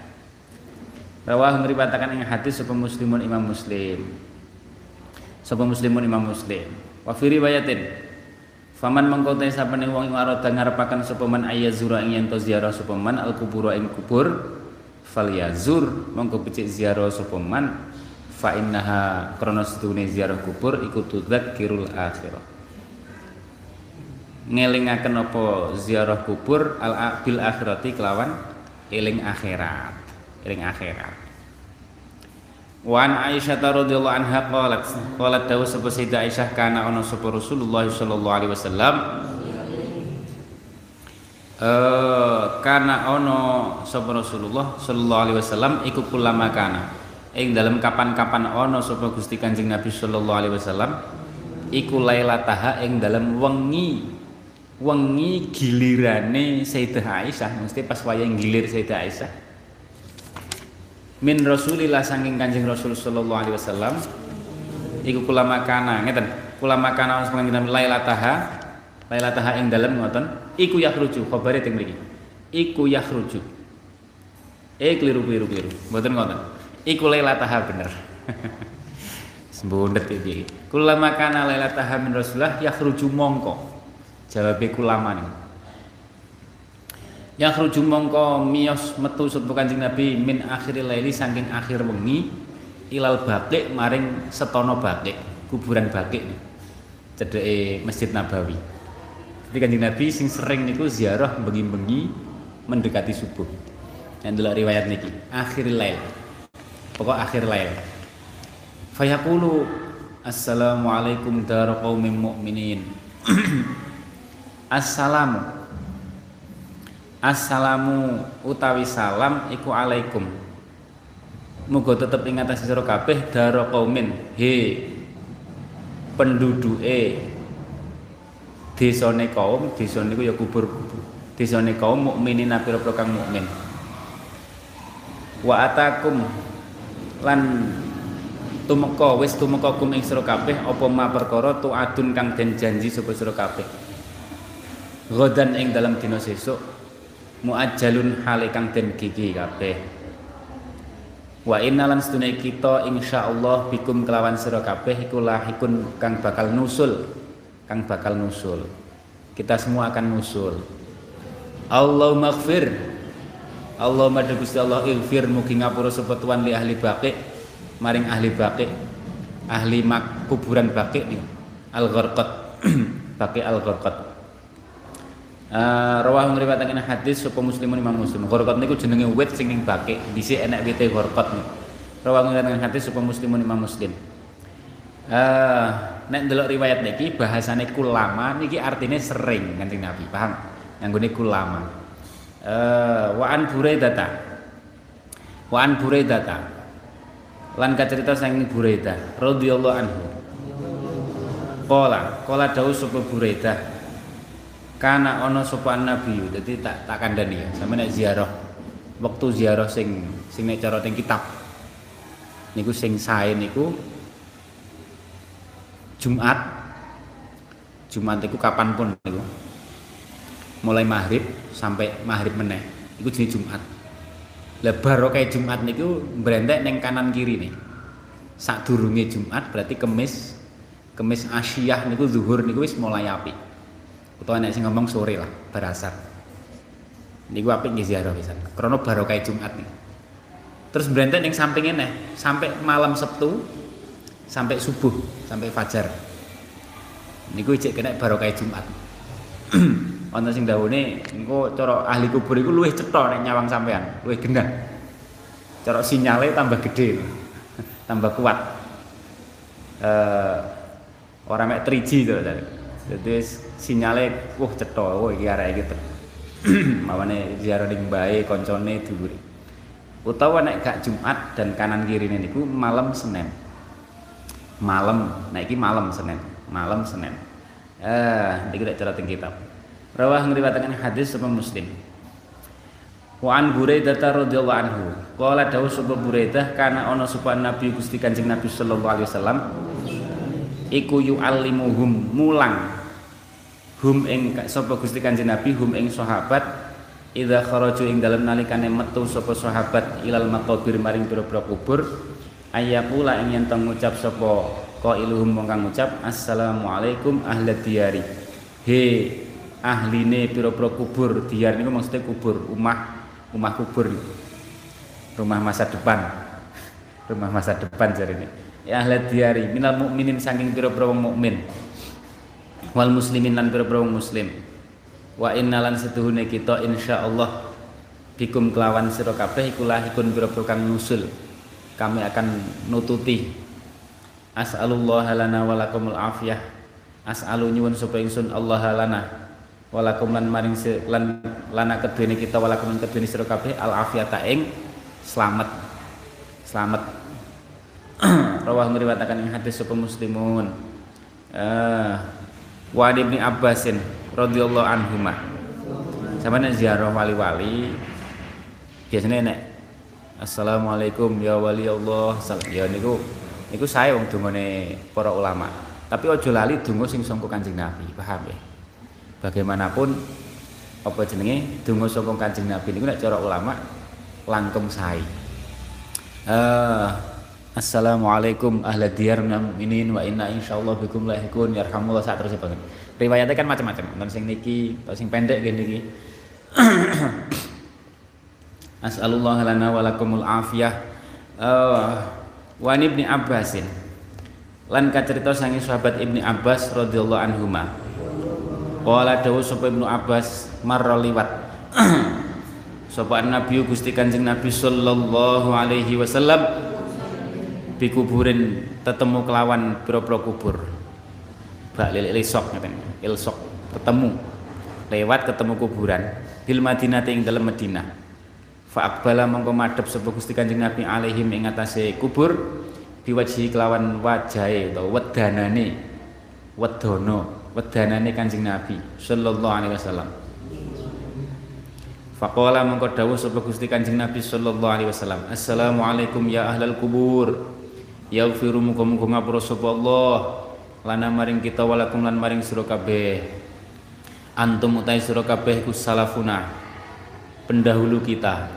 S1: Rawah ngriwatakan ing hadis sapa Muslimun Imam Muslim. Sapa Muslimun Imam Muslim. Wa fi Faman mengko te sapane wong ing arada ngarepaken sapa man ayazura ing yen to ziarah sapa al kubur ing kubur falyazur mongko becik ziarah sapa man fa innaha krana sedune ziarah kubur iku tudzakirul akhirah. Ngelingaken apa ziarah kubur al bil akhirati kelawan eling akhirat eling akhirat. Wan Aisyah radhiyallahu anha qalat qalat dawu sapa Sayyidah Aisyah kana ana sapa Rasulullah sallallahu alaihi wasallam? Eh kana ono sapa Rasulullah sallallahu alaihi wasallam? Iku kulama kana ing dalam kapan-kapan ono sapa Gusti Kanjeng Nabi sallallahu alaihi wasallam iku lailataha ing dalam wengi wengi gilirane Sayyidah Aisyah. Mesti pas wayang gilir Sayyidah Aisyah. Min Rasulillah saking Kanjeng Rasul sallallahu alaihi wasallam iku kulama kana ngeten kulama kana ono sapa lailataha lailataha ing dalem ngoten iku yakhruju khabare teng mriki iku yakhruju. Eh keliru keliru keliru mboten ngoten iku lailataha bener. Sembundet iki. Kulama kana lailataha min rasulullah yakhruju mongko. Jawabe kulama nih yakhruju mongko miyos metu sapa kanjeng nabi min akhiril laili saking akhir wengi ilal baqi maring setono baqi kuburan baqi cedeke Masjid Nabawi. Jadi kanjeng Nabi sing sering niku ziarah bengi-bengi mendekati subuh. Yang dulu riwayat niki, akhir lail. Pokok akhir lail. Fayaqulu Assalamualaikum dar qaumin mu'minin. assalamu assalamu utawi salam iku alaikum. Muga tetep ing atas sira kabeh daro kaumin he penduduke. Desane kaum desane iku ya kubur. Desane kaum mukminin pira-pira kang mukmin. Wa atakum lan tumeka wis tumeka kum ing sira kabeh apa ma perkara tuadun kang den janji sapa sira kabeh godan ing dalam dina sesuk muajjalun hale kang den gigi kabeh. Wa innalan sedune kita insyaallah bikum kelawan sira kabeh iku lahikun kang bakal nusul kang bakal nusul. Kita semua akan nusul. Allah maghfir Allah madha Gusti Allah ighfir mugi ngapura sapa tuan li ahli baqi maring ahli baqi ahli mak kuburan baqi al gharqat baqi al gharqat Uh, rawah ngriwayataken hadis sapa muslimun Imam Muslim. Ghorqat niku jenenge wit sing ning bake, dhisik enek wite ghorqat niku. Rawah ngriwayataken hadis sapa muslimun Imam Muslim. Uh, nek ndelok riwayat niki bahasane kulama niki artinya sering Kanjeng Nabi, paham? Nganggone kulama. Uh, wa an Buraidata. Wa an Buraidata. Lan kacerita saking Buraidah radhiyallahu anhu. Qala, qala dawuh sapa Buraidah karena ono sopan nabi. Jadi tak tak kandani ya. Sama nek ziarah. Waktu ziarah sing sing nek cara teng kitab. Niku sing sae niku Jumat. Jumat niku kapan pun niku mulai maghrib sampai maghrib meneh. Iku jenis Jumat. Lah kayak Jumat niku berentek neng kanan kiri nih. Sak durunge Jumat berarti kemis kemis asyiyah niku zuhur niku wis mulai api utawa nek sing ngomong sore lah berasar niku apik nggih ziarah pisan krana barokah Jumat nih. Terus berenten yang sampingnya nih sampai malam Sabtu sampai subuh sampai fajar. Niku ijek kena barokah Jumat ana sing dawuhe engko cara ahli kubur iku luwih cetha nek nyawang sampean luwih genah cara sinyale tambah gede tambah kuat. Eh uh, orang mek 3G to jadi sinyale wah cetha wah iki arek iki mawane ziarah ning bae koncone dhuwur. Utawa nek gak Jumat dan kanan kiri niku malam Senin. Malam nek iki malam Senin malam Senin. Eh iki nek cara kitab rawah ngriwayataken hadis sapa Muslim Wa an Buraidah radhiyallahu anhu. Qala dawuh sapa Buraidah kana ana sapa Nabi Gusti Kanjeng Nabi sallallahu alaihi wasallam iku yu'allimuhum mulang hum ing sapa Gusti Kanjeng Nabi hum ing sahabat idza kharaju ing dalem nalikane metu sapa sahabat ilal maqabir maring pira-pira kubur ayaqula ing yen ngucap sapa qailuhum wong ngucap assalamualaikum ahli diyari he ahline pira-pira kubur. Diyar niku maksudnya kubur rumah rumah kubur rumah masa depan. Rumah masa depan jarine ya ahli diyari minal mukminin saking pira-pira mukmin. Wal muslimin lan pira muslim. Wa innalan setuhune kita insyaallah bikum kelawan sira kabeh iku lahikun pira-pira kang nusul kami akan nututi. As'alullah lana wa lakumul afiyah. As'alu nyuwun supaya ingsun Allah lana walakum lan maring lan lana kedene kita walakum lan kedene sira kabeh al afiyata ing selamat selamat rawah ngriwatakan ing hadis sapa muslimun. Uh, wa ibni Abbasin radhiyallahu anhuma sama nek ziarah wali-wali biasanya nek Assalamualaikum ya wali Allah. Ya niku niku saya wong dungane para ulama. Tapi ojo lali donga sing sangka Kanjeng Nabi paham ya bagaimanapun apa jenenge donga sangka Kanjeng Nabi nek cara ulama langkung sae uh, Assalamualaikum ahla diyar mukminin wa inna insyaallah bikum lahikun yarhamullah saat terus banget. Riwayatnya kan macam-macam. Nonton sing niki, sing pendek gini niki. As'alullah lana wa lakumul afiyah. Uh, wa ibni Abbasin. Lan kacerita sangi sahabat Ibni Abbas radhiyallahu anhuma. Qala dawuh sapa Ibnu Abbas marra liwat. Sapa Nabi Gusti Kanjeng Nabi sallallahu alaihi wasallam kuburin tetemu kelawan pira-pira kubur. Bak lilik lisok ngaten. Ilsok ketemu. Lewat ketemu kuburan. Bil Madinah ing dalam Madinah. Fa aqbala mongko madhep sapa Gusti Kanjeng Nabi alaihim ing kubur biwajhi kelawan wajahe utawa wedanane wedono wedanane Kanjeng Nabi sallallahu alaihi wasallam. Faqala mongko dawuh sapa Gusti Kanjeng Nabi sallallahu alaihi wasallam. Assalamualaikum ya ahlal kubur. Yaghfiru muga-muga ngapura sapa Allah. Lana maring kita walakum lan maring sira kabeh. Antum utai sira kabeh iku salafuna. Pendahulu kita.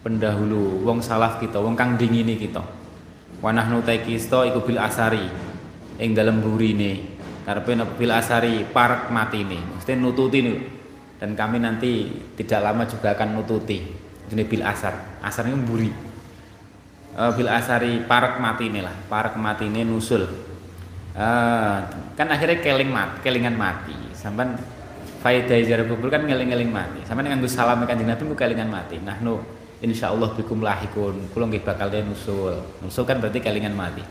S1: Pendahulu wong salaf kita wong kang dingini kita. Wanah nutai kita iku bil asari. Ing dalem burine karepe bil asari parek matine mesti nututi nih dan kami nanti tidak lama juga akan nututi. Ini bil asar asar ini buri bil asari parak mati ini lah. Parak mati ini nusul. Uh, kan akhirnya keling mat kelingan mati. Sampai faidah jarak kubur kan ngeling-ngeling mati. Sampai dengan gus salam kanjeng nabi ku kelingan mati. Nah nu insya Allah bikum lahikun. Kulo bakal nusul. Nusul kan berarti kelingan mati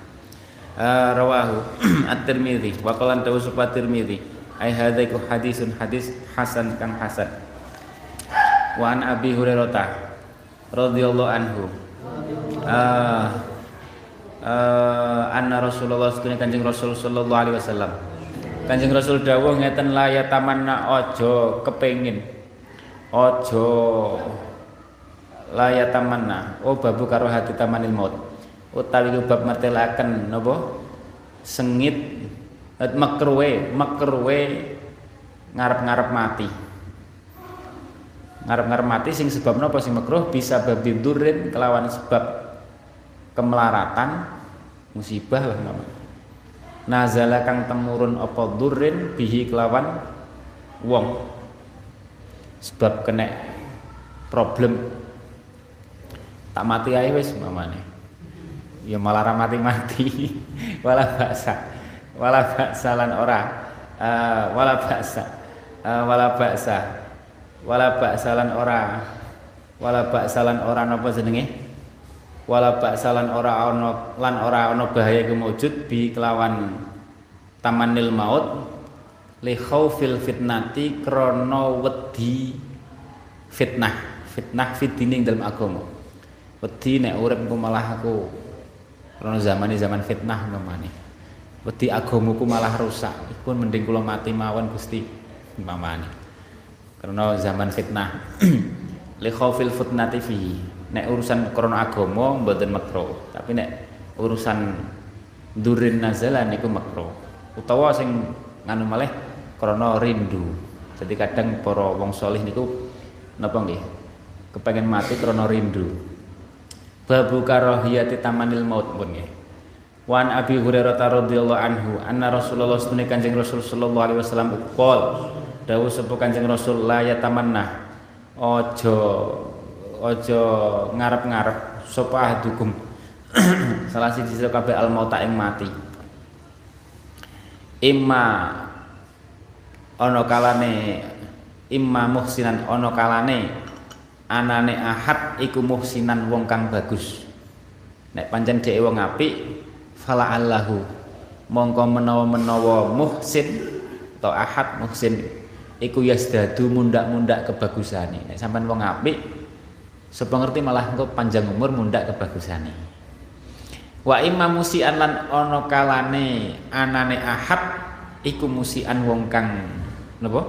S1: uh, rawahu at-tirmidzi wa qala dawu tirmidzi ai hadza iku hadisun hadis hasan kang hasan. Wa an abi hurairah radhiyallahu anhu. Uh, uh, anna rasulullah sedune kanjeng rasul sallallahu alaihi wasallam. Kanjeng rasul dawuh ngeten la ya tamanna ojo kepengin. Ojo. La ya tamanna oh babu karo hati tamanil maut utawi bab martelaken napa? Sengit makruwe makruwe ngarep-ngarep mati. Ngarep-ngarep mati sing sebab napa? Sing makruh bisa babi durin kelawan sebab kemelaratan musibah lah nama nazala kang temurun apa durin bihi kelawan wong. Sebab kena problem. Tak mati ae wis mamane ya malah mati-mati. Wala baksa. Wala ba'sa lan ora. Uh, wala ba'sa uh, wala ba'sa wala ba'sa lan ora. Wala ba'sa lan ora napa jenenge? Wala ba'sa lan ora ana lan ora ana bahaya kemujud bi kelawan tamanil maut. Li khaufil fitnati krana wedi fitnah. Fitnah fitning dalam agama. Wedi nek urip malah aku krana zaman zaman fitnah umpamane. Wedi agamaku malah rusak. Pun mending kula mati mawon Gusti umpamane. Karena zaman fitnah. Li khaufil fitnati fi. Nek urusan krana agama mboten makro tapi nek urusan durin nazalan niku makro utawa sing nganu malih krana rindu. Jadi kadang para wong solih niku napa nggih? Kepengen mati krana rindu babu karahiyati tamanil maut pun nggih Wan Abi Hurairah radhiyallahu anhu anna Rasulullah sunni Kanjeng Rasul sallallahu alaihi wasallam qol dawuh sapa Kanjeng Rasul la yatamanna ojo ojo ngarep-ngarep sapa ahadukum salah siji sira kabeh al mauta ing mati. Imma ana kalane imma muhsinan ana kalane anane ahad iku muhsinan wong kang bagus. Nek pancen dhek wong apik fala allahu mongko menawa-menawa muhsin atau ahad muhsin iku yasdadu mundak-mundak kebagusane. Nek sampean wong apik sapa ngerti malah engko panjang umur mundak kebagusane. Wa imma musian lan ana kalane anane ahad iku musian wong kang napa?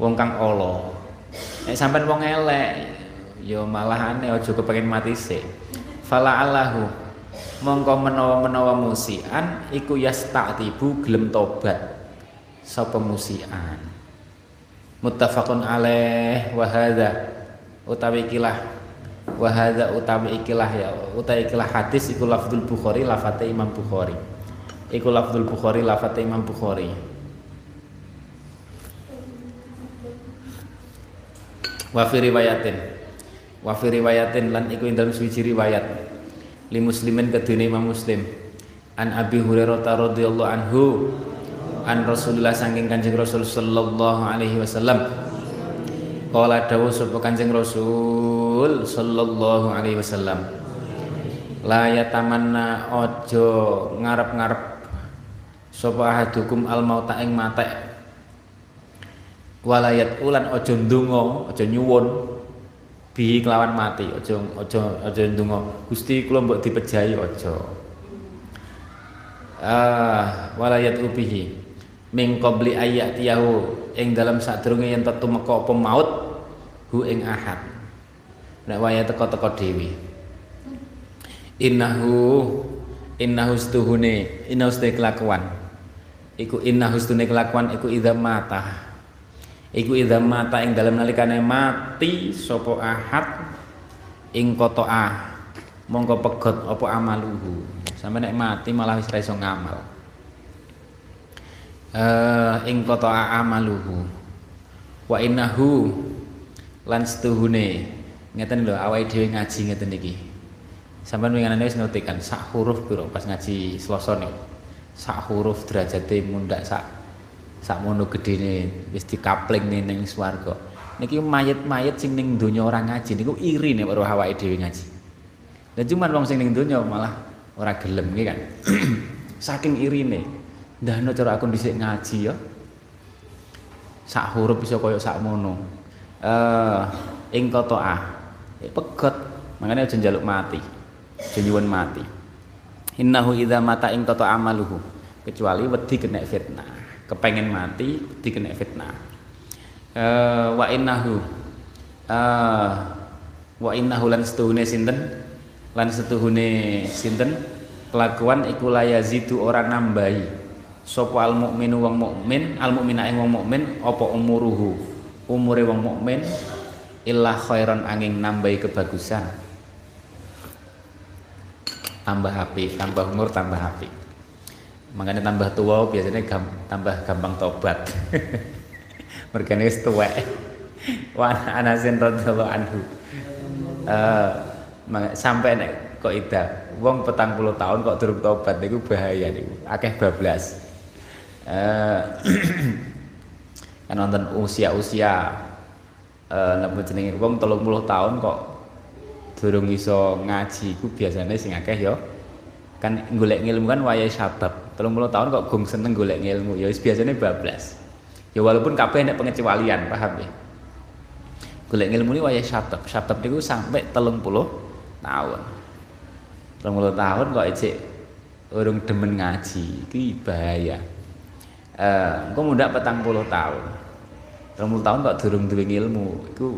S1: Wong kang ala nek sampean wong elek ya malah aneh aja kepengin mati sik. Fala allahu mongko menawa-menawa musian iku yasta'tibu gelem tobat. Sapa musian muttafaqun alaih wa hadza utawi ikilah wa hadza utawi ikilah ya utawi ikilah hadis iku lafdzul bukhari lafate imam bukhari. Iku lafdzul bukhari lafate imam bukhari wa fi riwayatin. Wa fi riwayatin lan iku ing dalem suwiji riwayat. Li muslimin kedune Imam Muslim. An Abi Hurairah radhiyallahu anhu an Rasulullah saking Kanjeng Rasul sallallahu alaihi wasallam. Kala dawuh sapa Kanjeng Rasul sallallahu alaihi wasallam. La yatamanna ojo ngarep-ngarep sapa ahadukum al mauta ing mate walayat ulan ojo ndonga ojo nyuwun. Bi kelawan mati ojo ojo ojo ndonga. Gusti kula mbok dipejahi ojo ah walayat ubihi min qabli ayatiyahu ing dalam sadurunge yen tetu meka apa maut hu ing ahad. Nek waya teko-teko dhewe. Innahu innahu stuhune innahu kelakuan. Iku innahu stune kelakuan iku idza mata iku idza mata ing dalam nalikane mati sapa ahad? Ing ah mongko pegot apa amaluhu. Sampe nek mati malah wis iso ngamal. Eh ing kota amaluhu. Wa innahu lan setuhune. Ngeten lho awake dhewe ngaji ngeten iki. Sampean winganane wis ngerti kan sak huruf piro pas ngaji Selasa nih sak huruf derajate mundak sak sakmono gedene wis dikapling ning swarga. Niki mayit-mayit sing ning donya ora ngaji niku iri nek karo awake dhewe ngaji. Dan cuman wong sing ning donya malah ora gelem iki kan? Saking irine ndahno cara aku dhisik ngaji ya. Sak huruf bisa kaya sakmono eh ing kota ah pegot makanya aja njaluk mati aja mati. Innahu idza mata ing kota amaluhu kecuali wedi kena fitnah kepengen mati dikena fitnah. Uh, wa innahu uh, wa innahu lan setuhune sinten? Lan setuhune sinten? Kelakuan iku layazidu ora nambahi. Sapa al mukminu wong mukmin al mukmina ing wong mukmin apa umuruhu? Umure wong mukmin illa khairan angin nambahi kebagusan. Tambah api tambah umur tambah api makanya tambah tua biasanya gam, tambah gampang tobat. Mereka wis tuwek. Wa anasin radhiyallahu anhu. Uh, sampai nek kok ida wong petang puluh tahun kok durung tobat niku bahaya niku. Akeh bablas. Uh, kan nonton usia-usia uh, napa jenenge wong 30 tahun kok durung iso ngaji iku biasanya sing akeh ya. Kan golek ilmu kan wayai sabab Telung puluh tahun kok gung seneng golek ilmu, ya biasanya bablas. Ya walaupun kabeh nek pengecualian, paham ya? Golek ilmu ini wayah syabab, syabab itu sampai telung puluh tahun. Telung puluh tahun kok ecek urung demen ngaji, itu bahaya. Eh, engko muda petang puluh tahun. Telung puluh tahun kok durung duwe ilmu, itu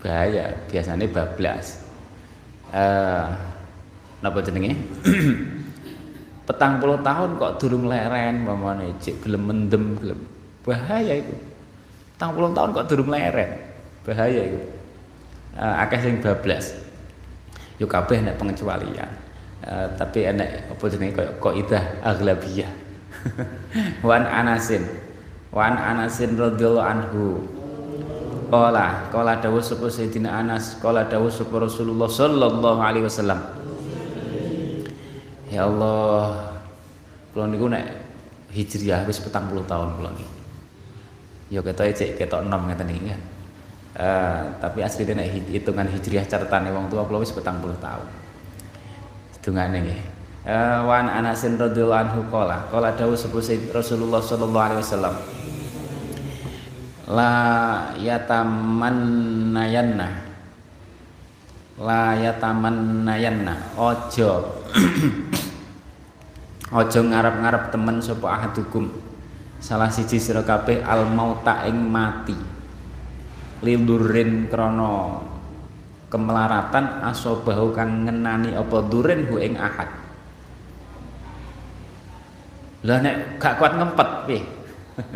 S1: bahaya, biasanya bablas. Eh, napa jenenge? petang puluh tahun kok durung leren mamane cek gelem mendem gelem. Bahaya itu. Petang puluh tahun kok durung leren. Bahaya itu. Uh, akeh sing bablas. Yo kabeh nek pengecualian. Uh, tapi enek apa kok kok idah aglabiyah wan anasin. Wan anasin radhiyallahu anhu. Kala, kala dawuh sapa Sayyidina Anas, kala dawuh sapa Rasulullah sallallahu alaihi wasallam. Ya Allah, kula niku nek hijriah wis 40 tahun kula niki. Ya ketoke cek ketok 6 ngeten iki kan. Uh, tapi asline nek hitungan hijriah catatane wong tua kula wis 40 tahun. Hitungane nggih. Uh, wan Anas radhiyallahu anhu qala qala dawuh sepuh Rasulullah sallallahu alaihi wasallam la yatamannayanna la yatamannayanna ojo Aja ngarep-ngarep temen sapa ahadukum. Salah siji sira kabeh al mauta ing mati. Lidurin krana kemelaratan asobahu kang ngenani apa durin hu ing ahad. Lah nek gak kuat ngempet piye?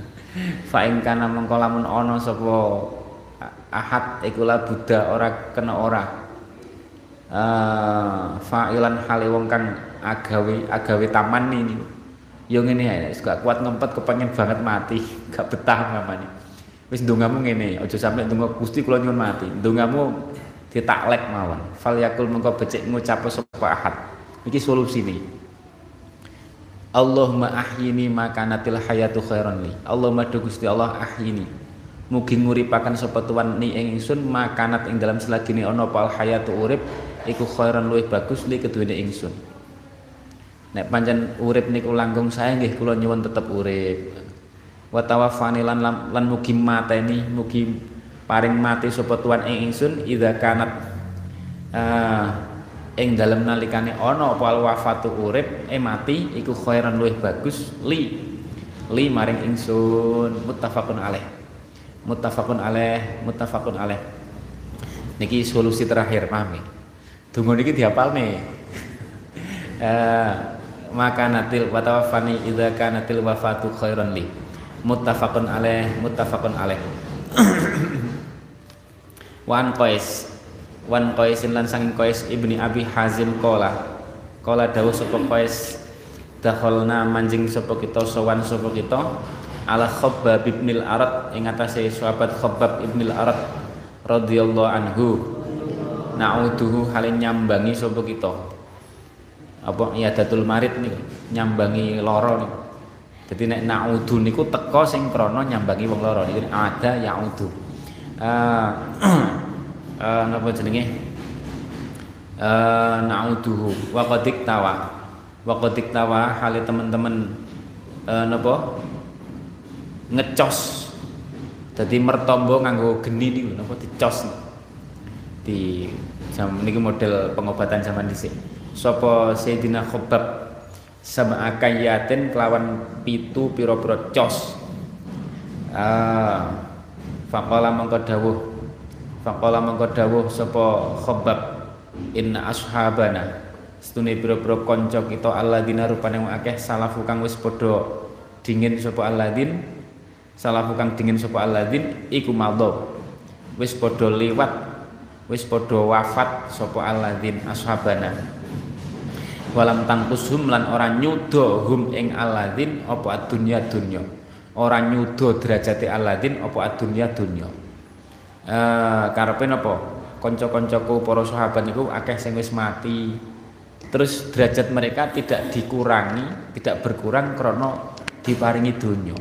S1: Fa ing kana mengko lamun ana sapa ahad iku la buddha ora kena ora. Uh, fa'ilan hale wong kang agawe agawe taman ini yo ngene ae gak kuat ngempet kepengen banget mati gak betah mamane wis ndongamu ngene aja sampe ndonga Gusti kula nyuwun mati. Ndongamu ditaklek mawon. Fal yakul mengko becik ngucap sapa ahad. Iki solusine Allahumma ahyini makanatil hayatu khairan li. Allahumma do Gusti Allah ahyini. Mugi nguripaken sapa tuan ni ing ingsun makanat ing dalam selagine ana pal hayatu urip iku khairan luwih bagus li keduwene ingsun. Nek pancen urip niku langkung saya nggih kula nyuwun tetep urip. wa tawaffani lan lan mugi mateni mugi paring mati sapa tuan ing ingsun idza kanat uh, ing dalem nalikane ana apa wafatu urip eh mati iku khairan luwih bagus li. Li maring ingsun. Muttafaqun alaih. Muttafaqun alaih muttafaqun alaih. Niki solusi terakhir paham Tunggu niki diapalne uh, maka natil watawafani idza kanatil wafatu khairan li. Muttafaqun alaih muttafaqun alaih. Wan qais. Wan qaisin lan sanging qais ibni abi hazim qala. Qala dawuh sapa qais dakhalna manjing sapa kita sowan sapa kita ala khabbab ibnil arad. Ing atase sahabat khabbab ibnil arad radhiyallahu anhu na'uduhu halin nyambangi sapa kita? Apa? Datul marid nih nyambangi loro nih jadi nek na'udu niku teko sing krana nyambangi wong loro niku ada ya'udu uh, uh, napa jenenge? Uh, na'uduhu wa qadik tawa wa qadik tawa hale teman-teman uh, napa? Ngecos. Jadi mertombo nganggo geni niku napa dicos di jam niki model pengobatan zaman dhisik. Sapa Sayyidina Khabbab? Sama akayatin kelawan pitu piro-piro cos. Ah faqala mangko dawuh. Faqala mangko dawuh sapa Khabbab inna ashabana. Setune piro-piro kanca kita alladzina rupane akeh salafu kang wis padha dingin sapa alladzin. Salafu kang dingin sapa alladzin iku madhab wis padha liwat wis padha wafat sapa alladzin ashabana. Walam tangkushum lan ora nyudo hum ing aladin apa adunya dunya. Ora nyudo derajate aladin apa adunya dunya. Eh karepe napa? Kanca-kancaku para sahabat niku akeh sing wis mati. Terus derajat mereka tidak dikurangi tidak berkurang karena diparingi dunya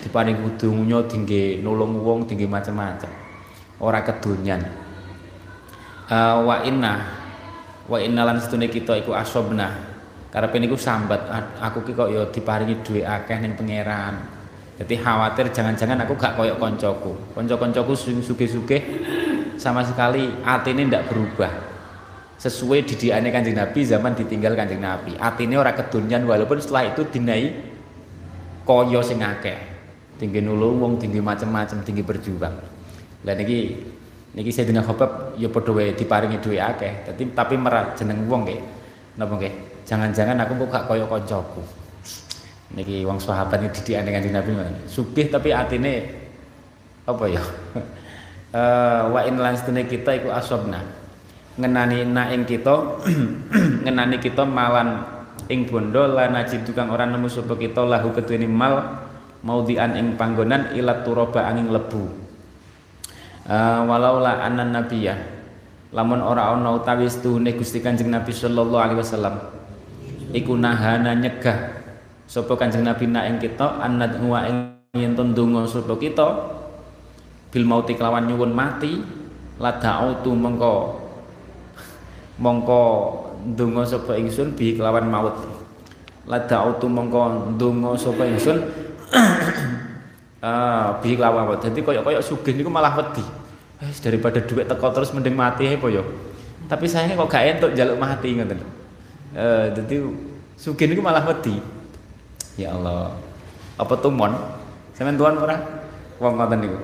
S1: diparingi dunya tinggi nulung wong tinggi macam-macam. Ora kedunyan uh, wa inna. Wa innalan setune kita iku asobna. Karepe niku sambat aku ki kok ya diparingi duwe akeh ning pangeran. Jadi khawatir jangan-jangan aku gak koyok koncoku. Konco-koncoku sugih-sugih sama sekali atine ndak berubah. Sesuai didikannya kanjeng Nabi zaman ditinggal kanjeng Nabi. Atine ora kedunyan walaupun setelah itu dinai koyo sing akeh. Tinggi nulung wong tinggi macam-macam tinggi berjuang. Lah niki niki Sayyidina Khabbab ya padha wae diparingi duwe akeh. Tapi tapi merat jeneng wong nggih. Napa nggih? Jangan-jangan aku kok gak kaya kancaku. Niki wong sahabat iki didikane Kanjeng Nabi sugih tapi atine apa ya? Uh, wa in lan kita iku asobna ngenani na ing kita ngenani kita malan ing bondo lan najidu kang ora nemu sapa kita lahu ketuwene mal maudian ing panggonan ilat turoba angin lebu uh, walaula anna nabiyya. Lamun ora ana utawi setuhune Gusti Kanjeng Nabi sallallahu alaihi wasallam iku nahana nyegah sapa Kanjeng Nabi nak ing kita annad huwa ing yen ndonga sapa kita bil mauti kelawan nyuwun mati la da'utu mengko mongko ndonga sapa ingsun bi kelawan maut. La da'utu mengko ndonga sapa ingsun ah bi kelawan maut dadi koyo-koyo sugih niku malah wedi. Eh, daripada duit teko terus mending mati apa yo tapi sayangnya kok gak entuk jaluk mati ngoten eh dadi sugih niku malah wedi. Ya Allah. Apa tumon? Sampean tuan ora? Wong ngoten niku.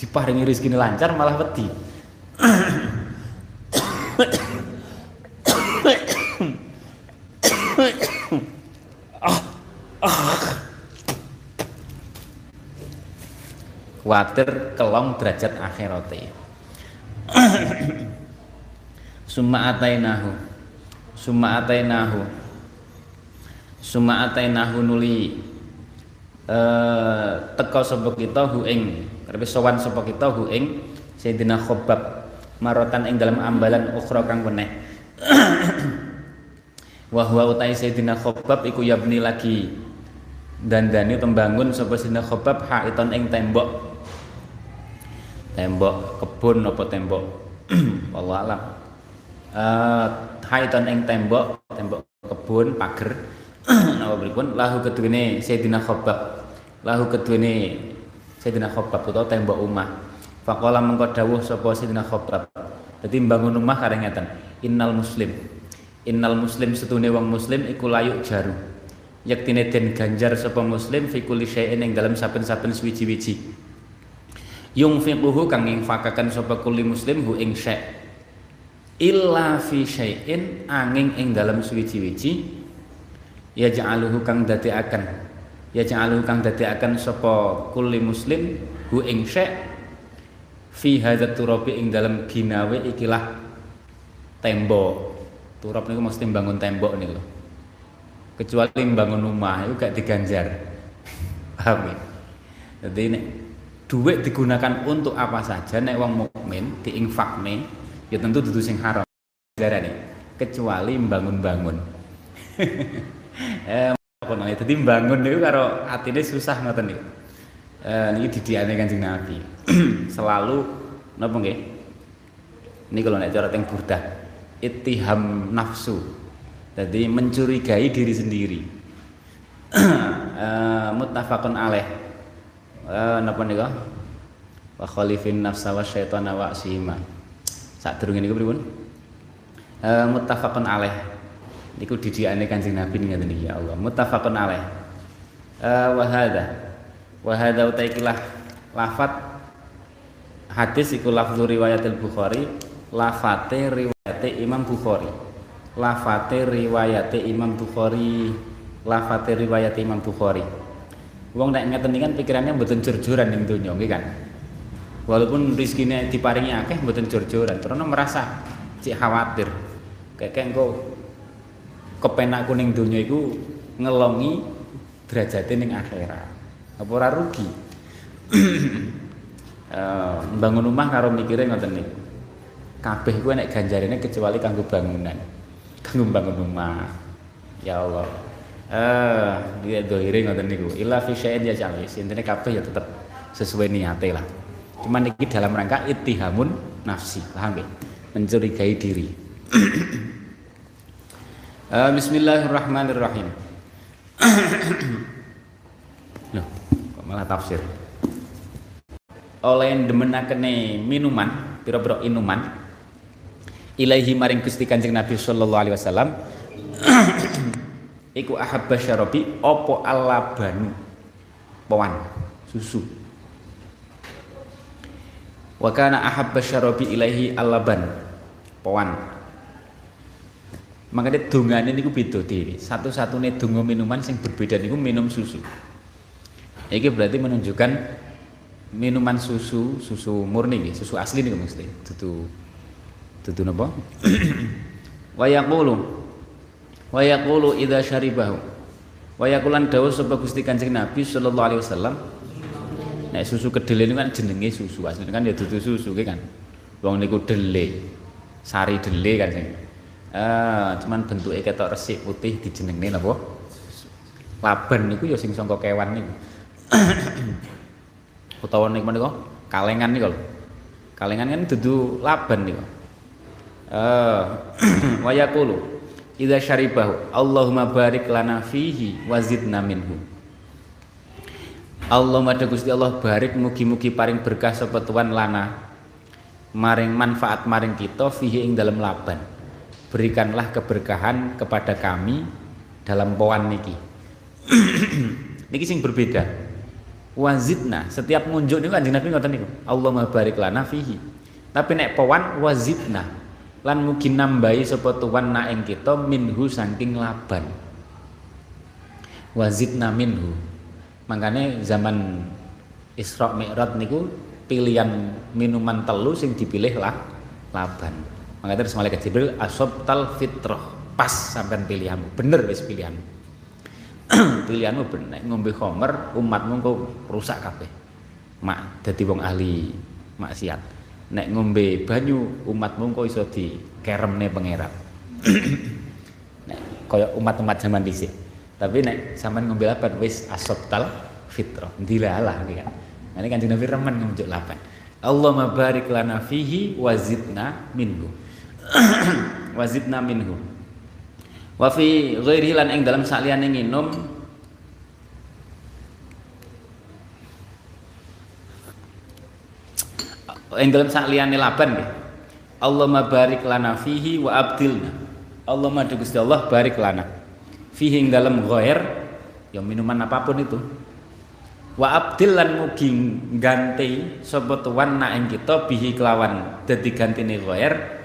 S1: Diparingi rezeki lancar malah wedi kuatir kelong derajat akhirate. Summa atainahu. Summa atainahu. Summa atainahu nuli eh teka sapa kita hu ing karepe sowan sapa kita hu ing Sayyidina Khabbab marotan ing dalam ambalan ukhra kang weneh. Wa huwa utai Sayyidina Khabbab iku yabni lagi dandani tembangun sapa Sayyidina Khabbab haiton ing tembok tembok kebun apa tembok? Allah alam. Uh, haiton ing tembok tembok kebun pager. Napa pripun? Lahu kedune Sayyidina Khabbab. Lahu kedune Sayyidina Khabbab utawa tembok omah. Faqala mengko dawuh sapa Sayyidina Khabbab. Dadi bangun omah kareng ngeten innal muslim. Innal muslim setune wong muslim iku layuk jaru. Yaktine den ganjar sapa muslim fi kulli syai'in ing dalam saben-saben suwiji-wiji yungfiquhu kang infakaken sapa kulli muslim hu ing syai' illa fi syai'in angin ing dalam suwiji-wiji ya ja'aluhu kang dadekaken. Ya ja'aluhu kang dadekaken sapa kulli muslim hu ing syai' fi hadzat turabi ing dalam ginawe ikilah tembok. Turap niku mesti bangun tembok nih loh kecuali bangun rumah itu gak diganjar. Paham ya? Jadi ini duit digunakan untuk apa saja nek wong mukmin diinfakne ya tentu dudu sing haram. Nih kecuali bangun-bangun eh apa namanya jadi bangun itu karo atine susah ngoten niku. Eh niki didiane Kanjeng Nabi. Selalu napa nggih? Ini kalau nek cara teng burdah ittiham nafsu. Jadi mencurigai diri sendiri. muttafaqun alaih. Uh, napa nika? Wa khalifin nafsa wa syaitana wa sihima. Sadurunge niku pripun? Uh, muttafaqun alaih. Niku didikane Kanjeng Nabi ngeten niki ya Allah. Muttafaqun alaih. Uh, wa hadza. Wa hadza utaikilah lafat hadis iku lafzu riwayatil Bukhari, lafate riwayate Imam Bukhari lafate riwayate Imam Bukhari lafate riwayate Imam Bukhari wong nek ngeten kan pikirannya mboten jor-joran ning donya nggih kan? Walaupun rezekine diparingi akeh mboten jor-joran. Karena merasa cik khawatir. Kayak engko kepenak kuning donya iku ngelongi derajate ning akhirat. Apa ora rugi? Uh, bangun rumah karo mikire ngoten niku. Kabeh kuwi nek ganjarane kecuali kanggo bangunan kanggo bangun rumah ya Allah eh dia dohire ngoten niku. Illa fi syai'in ya jami intine kabeh ya tetep sesuai niate lah. Cuman niki dalam rangka ittihamun nafsi paham nggih? Mencurigai diri. Uh, Bismillahirrahmanirrahim. Loh, kok malah tafsir? Oleh demenakene minuman pira-pira inuman ilaihi maring Gusti Kanjeng Nabi sallallahu alaihi wasallam iku ahabba syarabi opo alabanu pawan susu. Wa kana ahabba syarabi ilaihi alaban pawan makanya dongane niku beda dhewe satu-satunya donga minuman sing berbeda niku minum susu. Ini berarti menunjukkan minuman susu susu murni susu asli nih mesti. Itu dudu napa? Wa yaqulu wa yaqulu idza syaribahu. Wa yaqulan dawuh sapa Gusti Kanjeng Nabi sallallahu alaihi wasallam. Nek susu kedele ini kan jenenge susu asline kan ya dudu susu kan. Wong niku dele sari dele kan sing. Ah cuman bentuke ketok resik putih dijenengne napa? Laban niku ya sing sangka kewan niku. Utawa niku menika kalengan niku kalengan kan dudu laban niku. Uh, wa yaqulu idza syaribahu Allahumma barik lana fihi wa zidna minhu. Allahumma da Gusti Allah barik mugi-mugi paring berkah sapa tuan lana maring manfaat maring kita fihi ing dalam laban. Berikanlah keberkahan kepada kami dalam poan niki. Niki sing berbeda. Wazidna setiap ngunjuk niku kanjeng Nabi ngoten niku. Allahumma barik lana fihi. Tapi nek poan wazidna lan mugi nambahi sapa tuwan na ing kita minhu saking laban. Wazidna minhu. Makanya zaman Isra Mi'raj niku pilihan minuman telu sing dipilih lah laban. Makanya terus malaikat Jibril asob tal fitrah. Pas sampean pilihanmu. Bener wis pilihan pilihanmu bener. Ngombe khomer umatmu kok rusak kabeh. Mak dadi wong ahli maksiat nek ngombe banyu umatmu kok iso dikeremne pangeran. Nek kaya umat-umat zaman dhisik. Tapi nek sampean ngombe lapan wis asabtal fitrah dilalah iki kan. Ini kan Nabi remen ngunjuk lapan. Allah mabarik lana fihi wazidna minhu. Wazidna minhu. Wa fi ghairi lan ing dalam saliyane nginum ing dalem sak liyane laban nggih. Allahumma barik lana fihi wa abdilna. Allahumma Gusti Allah barik lana. Fihi ing dalem ghair ya minuman apa pun itu. Wa abdil lan mugi ganti sapa tuan na ing kita bihi kelawan dadi gantine ghair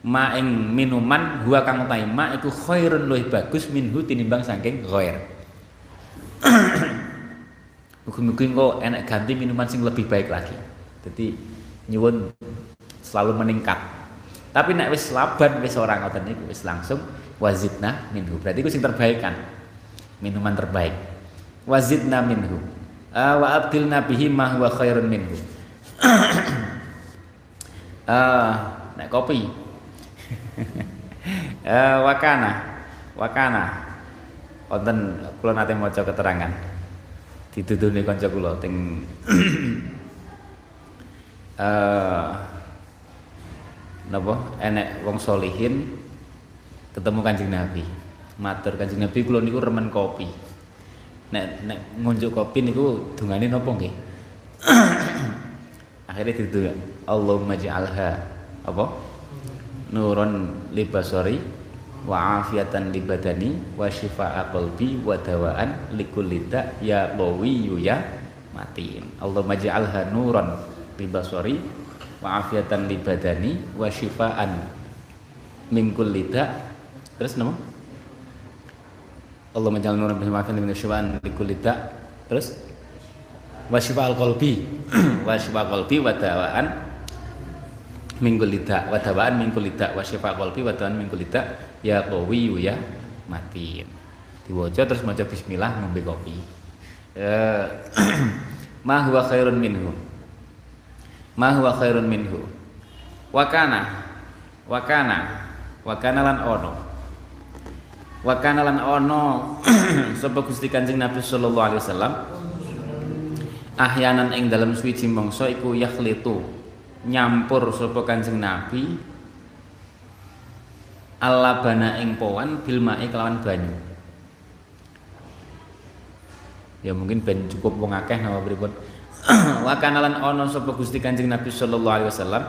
S1: ma ing minuman huwa kang utahe ma iku khairun luwih bagus minhu tinimbang saking ghair. Mungkin-mungkin kok enak ganti minuman sing lebih baik lagi. Jadi nyuwun selalu meningkat. Tapi nek wis laban wis orang ngoten niku wis langsung wazidna minhu. Berarti iku sing terbaik kan. Minuman terbaik. Wazidna minhu. Uh, wa abdilna bihi ma huwa khairun minhu. uh, nek kopi. uh, wakana. Wakana. Wonten kula nate maca keterangan. Ditutuni kanca kula teng uh, napa enek wong solihin ketemu Kanjeng Nabi. Matur Kanjeng Nabi kula niku remen kopi. Nek nek ngunjuk kopi niku dungane napa nggih? Akhirnya dituduh Allahumma ja'alha apa? Nurun libasori wa afiatan li badani wa shifaa qalbi wa dawaan likulli ya qawi ya matin. Allahumma ja'alha libasori wa afiatan li wa syifaan terus nama? Allah menjalani nuran bin maafin min syifaan li kulli terus? Wa syifa al qalbi wa syifa qalbi wa dawaan min kulli da. Wa dawaan min kulli da. Wa syifa qalbi wa dawaan ya qawi ya matin. Diwaca terus maca bismillah ngombe kopi. Eh, ma huwa khairun minhu ma huwa khairun minhu? Wa kana? Wa kana? Wa kana lan ono? Wa kana lan ono? Sapa Gusti Kanjeng Nabi sallallahu alaihi wasallam? Ahyanan ing dalam suwiji mangsa iku yakhlitu nyampur sapa Kanjeng Nabi. Alabana ing powan bil mae kelawan banyu. Ya mungkin ben cukup wong akeh nama pripun wa kanalan ono sapa Gusti Kanjeng Nabi sallallahu alaihi wasallam?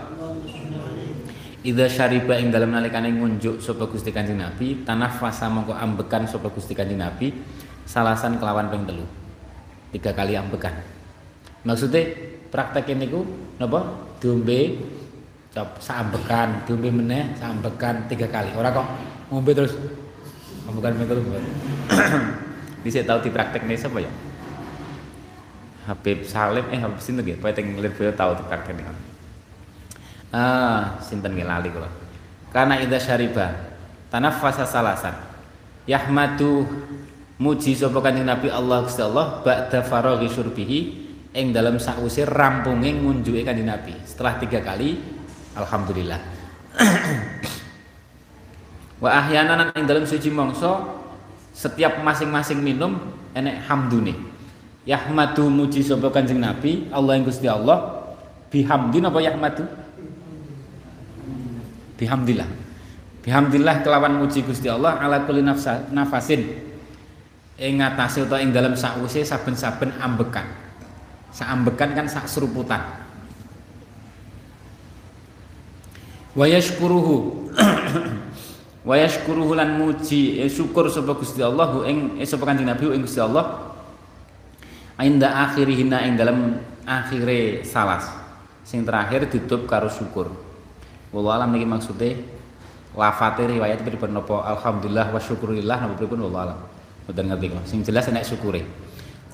S1: Ida syariba ing dalam nalikane ngunjuk sapa Gusti Kanjeng Nabi tanafasa mongko ambekan sapa Gusti Kanjeng Nabi salasan kelawan ping telu. Tiga kali ambekan. Maksudnya praktek ini ku napa diombe sambekan diombe meneh sambekan tiga kali. Ora kok ngombe terus. Ambekan ping telu. Bisa tahu di praktek ini siapa ya Habib Salim eh Habib sinten nggih pating lebih tahu di praktek ini ah sinten nggih lali kula. Karena idza syariba tanaffasa salasan. Yahmadu muji sapa kanjeng Nabi Allah Gusti Allah ba'da faraghi syurbihi ing dalam sakwise rampunge ngunjuke kanjeng Nabi. Setelah tiga kali alhamdulillah. Wa ahyanan ing dalam suci mongso setiap masing-masing minum enek hamdune yahmadu muji sapa kanjeng Nabi Allah yang Gusti Allah bihamdin apa yahmadu? Bihamdillah. Bihamdillah kelawan muji Gusti Allah ala kulli nafasin. Ing ngatasi utawa ing dalam sakwise saben-saben ambekan. Saambekan kan sak seruputan. Wa yashkuruhu. Wa yashkuruhu lan muji eh, syukur sapa Gusti Allah ing eh, sapa Kanjeng Nabi ing Gusti Allah inda akhirihina ing dalam akhire salas. Sing terakhir ditutup karo syukur. Wallah alam niki maksude lafate riwayat pripun napa alhamdulillah wa syukurillah napa pripun wallah alam? Mboten ngerti kok. Sing jelas enek syukure.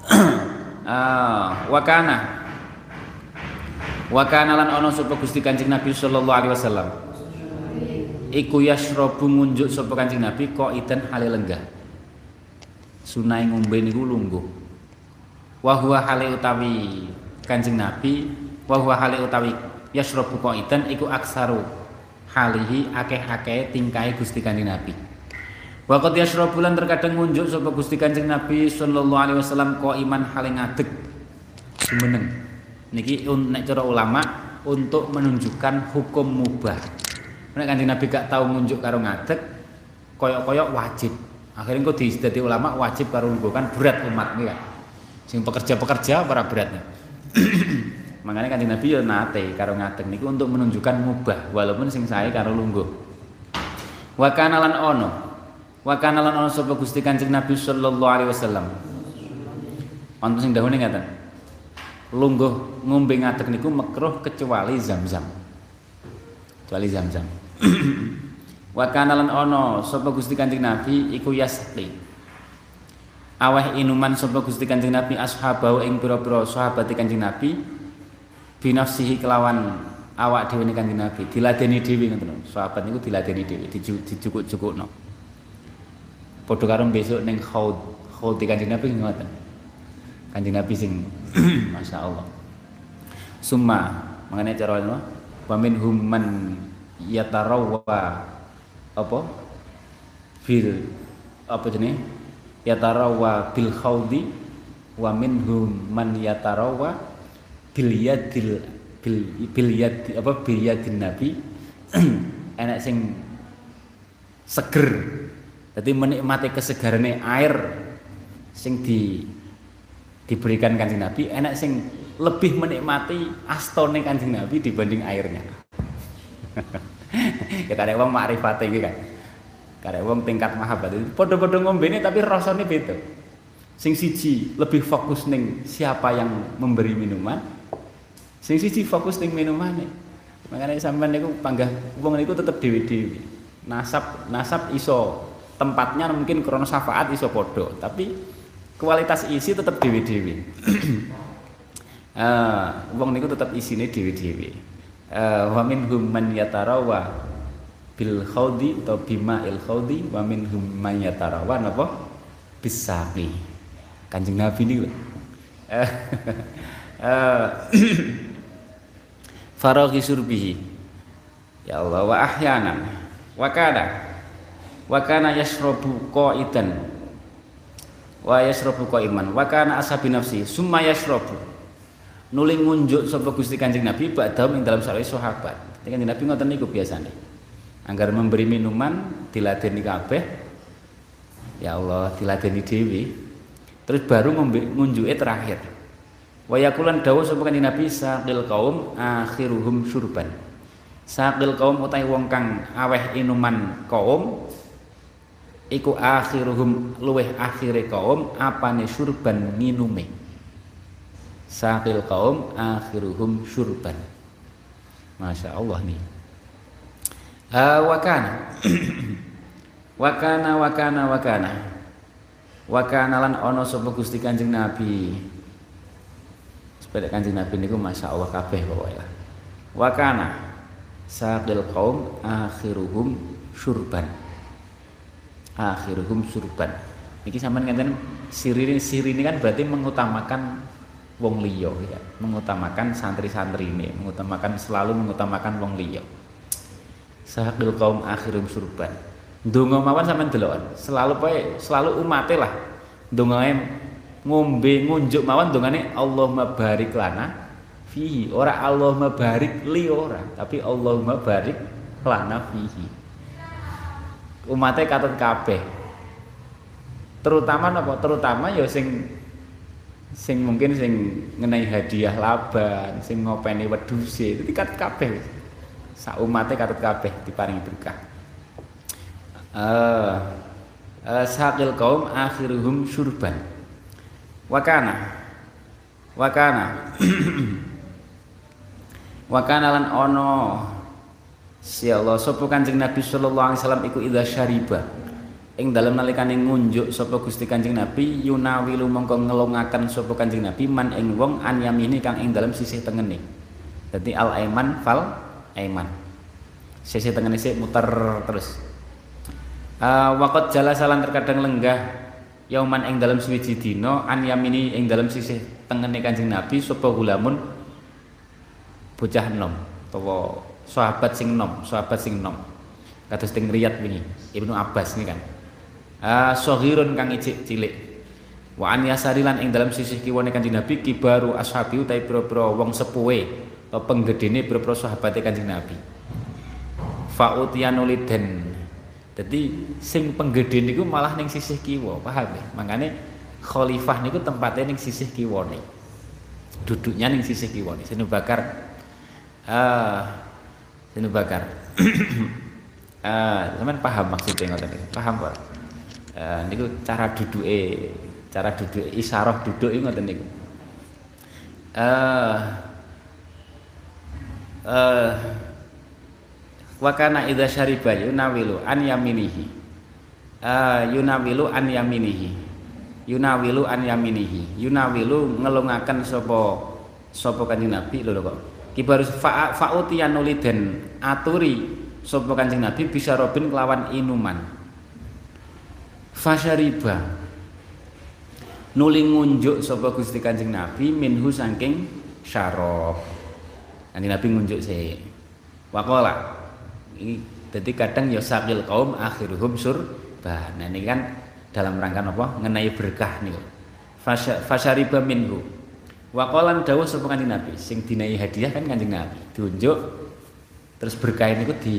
S1: Ah wa kana. Wa kana lan ana sapa Gusti Kanjeng Nabi sallallahu alaihi wasallam? Iku yasrobu ngunjuk sapa Kanjeng Nabi kok iden hale lenggah. Sunai ngombe niku lungguh wa huwa hale utawi Kanjeng Nabi wa huwa hale utawi yasrobu kok iden iku aksaru halihi akeh-akeh tingkai Gusti Kanjeng Nabi. Waqat yasrobu lan terkadang ngunjuk sapa Gusti Kanjeng Nabi sallallahu alaihi wasallam kok iman hale ngadeg. Sumeneng niki nek cara ulama untuk menunjukkan hukum mubah. Nek kanjeng Nabi gak tahu ngunjuk karo ngadeg koyok-koyok wajib. Akhirnya kok dadi ulama wajib karo kan berat umat nih kan sing pekerja-pekerja para beratnya Makanya Kanjeng Nabi ya nate karo ngadeg niku untuk menunjukkan mubah walaupun sing sae karo lungguh. Wa kana lan ono. Wa kana lan ono sapa Gusti Kanjeng Nabi sallallahu alaihi wasallam. Wonten sing dahune ngaten. Lungguh ngombe ngadeg niku makruh kecuali zam-zam. Kecuali zam-zam. Wa kana lan ono sapa Gusti Kanjeng Nabi iku yasqi. Aweh inuman sapa Gusti Kanjeng Nabi ashabau ing pira-pira sahabat Kanjeng Nabi binafsihi kelawan awak dhewe kanjeng Nabi. Diladeni dhewe ngoten sahabat niku diladeni dhewe dijukuk-jukukno. Padha karo besok ning khaud khaud kanjeng Nabi ngoten? Kanjeng Nabi sing Masya Allah summa mengenai cara apa? Wa minhum man yatarawwa apa? Bil apa jenenge yatarawwa bil khaudi wa minhum man yatarawwa bil yadil bil bil yad apa bil yadin nabi. Enak sing seger. Jadi menikmati kesegarannya air sing di diberikan kanjeng nabi enak sing lebih menikmati astone kanjeng nabi dibanding airnya. Ya karek wong makrifate iki kan karek wong tingkat mahabbat itu padha-padha ngombene tapi rasanya beda sing siji lebih fokus ning siapa yang memberi minuman Sing siji fokus ning minumane. Makanya sampean niku panggah wong niku tetep dhewe-dhewe. Nasab nasab iso tempatnya mungkin krono syafaat iso podo, tapi kualitas isi tetep dhewe-dhewe. uh, wong niku tetep isine dhewe-dhewe. Uh, wa minhum yatarawa bil khawdi atau bima il khawdi wa minhum man yatarawa napa bisaqi. Kanjeng Nabi niku. Uh, uh, faraghi surbihi. Ya Allah wa ahyanan wa kana wa kana yashrabu qaidan. Wa yashrabu qaiman. Wa kana ashabi nafsi summa yashrabu. Nuling ngunjuk sapa Gusti Kanjeng Nabi ba'dahum ing dalam saleh sahabat. Kanjeng Nabi ngoten niku biasane anggar memberi minuman diladeni kabeh ya Allah diladeni dewi terus baru ngunjuke terakhir Wa yakulan dawuh sapa kanjeng Nabi saqil kaum akhiruhum syurban. Saqil kaum utahe wong kang aweh inuman kaum iku akhiruhum luweh akhire kaum apane syurban nginume. Saqil kaum akhiruhum syurban. Masya Allah nih. Uh, wakana wakana wakana wakana wakana lan ono sapa Gusti Kanjeng Nabi Sepeda kanjeng Nabi niku masya Allah kabeh pokoknya. Wakana saqil kaum akhiruhum surban. Akhiruhum surban. Niki sampean ngeten sirine sirine kan berarti mengutamakan wong liya ya. Mengutamakan santri-santri ini, mengutamakan selalu mengutamakan wong liya. Saqil kaum akhiruhum surban. Ndonga mawon sampean deloken. Selalu poe selalu umate lah. Ndongae ngombe ngunjuk mawon dongane Allahumma barik lana fihi ora Allahumma barik li ora tapi Allahumma barik lana fihi umatnya katut kabeh terutama apa terutama ya sing sing mungkin sing ngenai hadiah laban sing ngopeni wedhuse itu katut kabeh sak umatnya katut kabeh diparingi berkah. Eh uh, sakil kaum akhiruhum syurban. Wakana wakana wakana lan ono. Si Allah sapa Kanjeng Nabi sallallahu alaihi wasallam iku idza syariba. Ing dalem nalikane ngunjuk sapa Gusti Kanjeng Nabi yunawi mongko ngelongaken sapa Kanjeng Nabi man ing wong an yamini kang ing dalem sisih tengene. Dadi al aiman fal aiman sisih tengene sik muter terus uh, waqat jala salan terkadang lenggah yauman ing dalam suwiji dina an yamini ing dalam sisih tengene Kanjeng Nabi sapa gulamun bocah enom utawa sahabat sing enom, sahabat sing enom. Kados teng Riyad wingi, Ibnu Abbas ini kan. Ah saghirun kang icik cilik. Wa an yasarilan ing dalam sisih kiwane Kanjeng Nabi kibaru ashabi utahe pira-pira wong sepuhe penggedene pira-pira sahabate Kanjeng Nabi. Fa'utiyanuliden jadi sing penggede niku malah ning sisih kiwa, paham ya? Makanya khalifah niku tempatnya ning sisih kiwane. duduknya ning sisih kiwa sini bakar. Ah sini bakar. Ah teman paham maksudnya ngoten niku paham Pak? Uh, niku cara duduke cara duduk isyarah duduk ngoten niku. Eh uh, wa kana idza syariba yunawilu an yaminihi. Uh, yunawilu an yaminihi. Yunawilu an yaminihi. Yunawilu ngelungaken sapa sapa kanjeng Nabi lho kok. Kibaru fa fa'utiyan nuli den aturi sapa kanjeng Nabi bisa robin kelawan inuman. Fasyariba nuli ngunjuk sapa Gusti Kanjeng Nabi minhu saking syarab kanjeng Nabi ngunjuk se waqala ini jadi kadang ya sakil kaum akhiruhum surba nah ini kan dalam rangka apa? Mengenai berkah nih fasyariba minhu. Waqalan dawuh sapa kanjeng Nabi? Sing dinai hadiah kan kanjeng Nabi. Diunjuk terus berkah ini di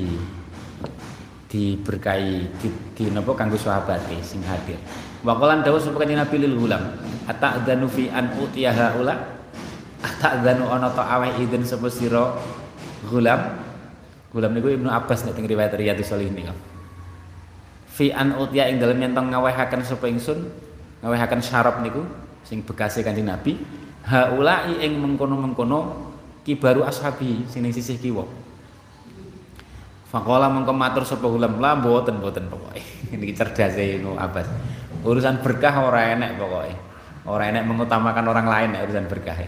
S1: diberkahi di, di napa kanggo sahabat sing hadir. Waqalan dawuh sapa kanjeng Nabi lil gulam ata'dzanu fi an utiyaha ula ata'dzanu ana ta aweh idin sapa sira gulam Gulam niku Ibnu Abbas nek teng riwayat Riyadhus Shalihin niku. Fi an utya ing dalem yen ngawehaken sapa ingsun, ngawehaken syarab niku sing bekase Kanjeng Nabi, haulai ing mengkono-mengkono kibaru ashabi sing ning sisih kiwa. Faqala mengko matur sapa Gulam la mboten mboten pokoke. Niki cerdase Ibnu Abbas. Urusan berkah ora enek pokoke. Ora enek mengutamakan orang lain urusan berkah.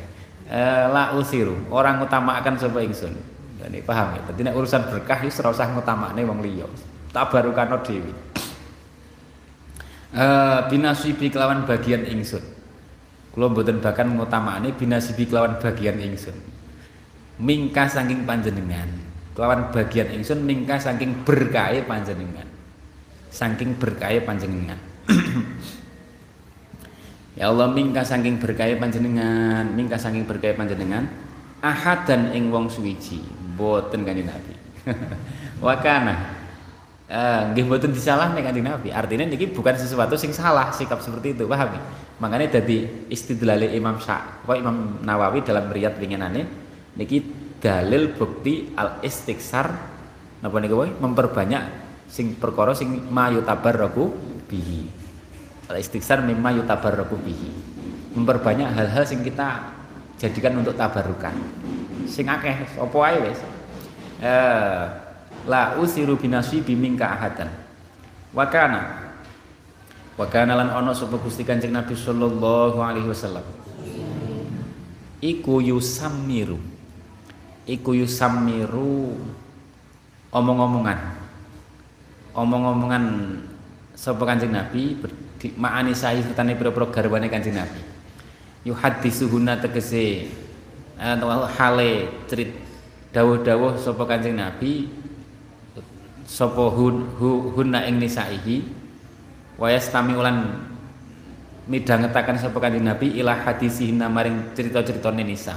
S1: Eh, la usiru, orang utamakan sapa ingsun. Ini paham ya. Jadi urusan berkah itu ora usah ngutamakne wong liya. Tabarukano dhewe. Eh binasibi kelawan bagian ingsun. Kula mboten bahkan ngutamakne binasibi kelawan bagian ingsun. Mingka saking panjenengan. Kelawan bagian ingsun mingka saking berkahe panjenengan. Saking berkahe panjenengan. ya Allah mingka saking berkahe panjenengan, mingka saking berkahe panjenengan ahad dan ing wong suwiji boten kanjeng Nabi. Wakana eh nggih boten disalahne kanjeng Nabi. Artinya niki bukan sesuatu sing salah sikap seperti itu, paham? Makanya dari istidlale Imam Sya, Imam Nawawi dalam riyad winginane niki dalil bukti al istiksar napa niku memperbanyak sing perkara sing mayutabarraku bihi. Al istiksar mimma yutabarraku bihi. Memperbanyak hal-hal sing kita jadikan untuk tabarukan sing akeh apa ae wis? Eh la usiru binasibi minka ahadan. Wa kana wa kana lan ana sapa Gusti Kanjeng Nabi sallallahu alaihi wasallam. Iku yusammiru. Iku yusammiru omong-omongan. Omong-omongan sapa Kanjeng Nabi ma'ani sahih sertane pira-pira garwane Kanjeng Nabi yuhaddisuhuna tegese atau hale cerit dawuh-dawuh sapa Kanjeng Nabi sapa hun, hunna ing nisaihi wa yastami ulan midhangetaken sapa Kanjeng Nabi ila hadisihina maring cerita-ceritane nisa.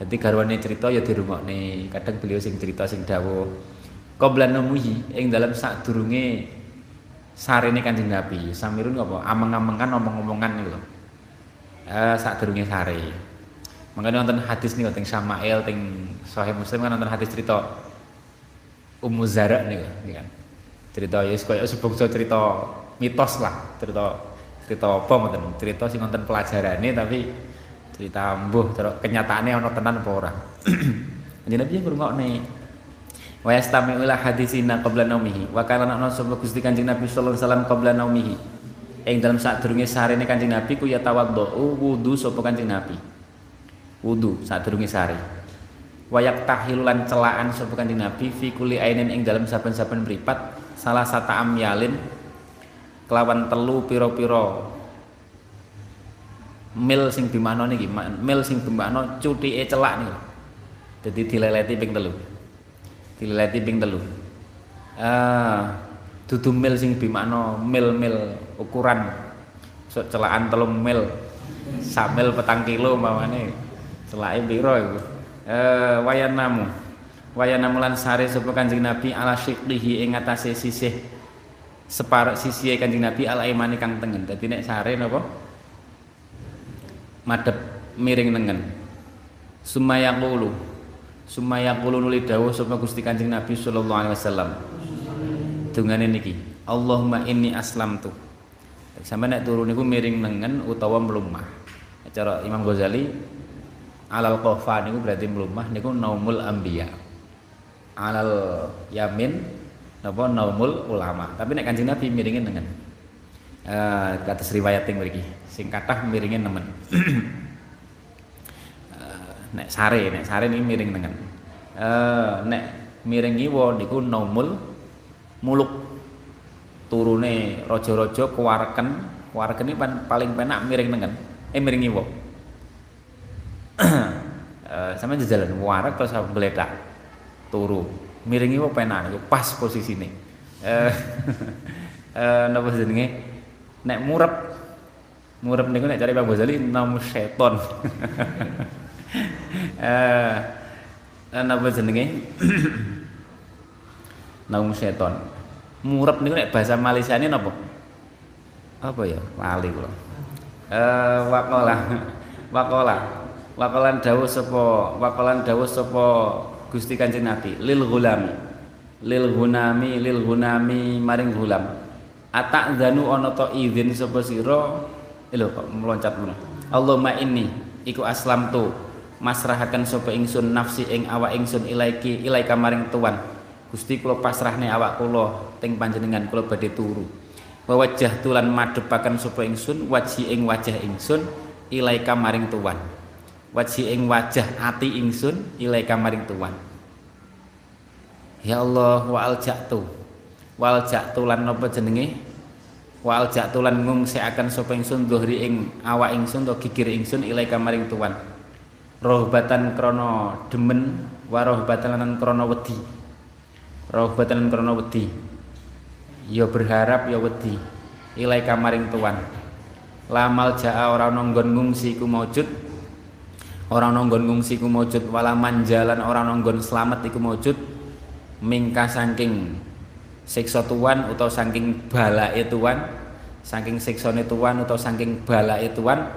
S1: Dadi garwane cerita ya dirungokne. Kadang beliau sing cerita sing dawuh qabla namuhi ing dalam sadurunge sarene Kanjeng Nabi. Samirun apa ameng-amengan omong-omongan niku lho. Eh sadurunge sare. Makanya nonton hadis nih tentang Syama'il, tentang Sahih Muslim kan nonton hadis cerita Ummu Zara nih kan. Cerita ya koyo sebungsu cerita mitos lah, cerita cerita apa ngoten, cerita sing nonton pelajarane tapi cerita mbuh terus kenyataannya ono tenan apa ora. Jadi Nabi ngrungokne wa yastami'u ila hadisina qabla naumihi. Wa kana ana sapa Gusti Kanjeng Nabi sallallahu alaihi wasallam qabla naumihi. Ing dalam sadurunge sarene Kanjeng Nabi ku ya tawaddu wudu sapa Kanjeng Nabi. Wudu sadurunge sare wayak tahilulan celaan sapa kanjeng Nabi fi kulli ainin ing dalam saben-saben mripat salah sata amyalin kelawan telu pira-pira mil sing bimano niki mil sing bimano cutike celak niku. Dadi dileleti ping telu dileleti ping telu. Ah dudu mil sing bimano mil-mil ukuran. So, celaan telung mil. Sak petang kilo mamane celake pira iku? Eh wayanamu. Wayanamu lan sare sapa kanjeng Nabi ala syiqlihi ing atase sisih separuh sisi kanjeng Nabi ala imani kang tengen. Dadi nek sare napa? Madhep miring nengen. Sumaya yaqulu Sumaya yaqulu nuli dawuh sapa Gusti Kanjeng Nabi sallallahu alaihi wasallam. Dungane niki, Allahumma inni aslamtu. Sampai nek turu niku miring nengen utawa mlumah. Cara Imam Ghazali alal qafa niku berarti mlumah niku naumul anbiya. Alal yamin napa naumul ulama. Tapi nek Kanjeng Nabi miringin nengen. Eh kata riwayat yang mriki, sing kathah miringin nemen. nek sare nek sare ini miring dengan eh nek miring kiwa niku naumul muluk. Turune raja-raja kuwareken kuwareken ini paling penak miring dengan eh miring kiwa eh sampe jalan warak terus geledak turu. Miring kiwa penak niku pas posisine. Eh eh napa jenenge? Nek murep. Murep niku nek cari Bang Ghazali namu seton eh napa jenenge? Naum seton. Murep niku nek bahasa Malaysia ini napa? Apa ya? Lali kula. Eh waqala waqala waqalan dawuh sapa waqalan dawuh sapa Gusti Kanjeng Nabi? Lil gulami lil gunami lil gunami maring gulam atak zanu ana ta izin sapa sira? Eh lho kok meloncat ngono. Allahumma inni iku aslam tu masrahaken sapa ingsun nafsi ing awak ingsun ilaiki ilaika maring tuan. Gusti kula pasrahne awak kula teng panjenengan kula badhe turu. Wajah tulan madepaken sapa ingsun waji ing wajah ingsun ilaika maring tuan. Waji ing wajah ati ingsun ilaika maring tuan. Ya Allah wa alja'tu wa alja'tu napa jenenge? Wa alja'tu lan ngungsiaken sapa ingsun dhuhri ing awak ingsun to gigir ingsun ilaika maring tuan rohbatan krono demen warohbatan lan krono wedi. Rohbatan krono wedi. Ya berharap ya wedi. Ilai kamaring tuan. Lamal jaa ora nonggon ngungsi ku maujud. Ora nonggon ngungsi ku maujud. Wala manjalan ora nonggon selamat iku maujud. Mingka saking siksa tuan utawa saking balake tuan saking siksane tuan utawa saking balake tuan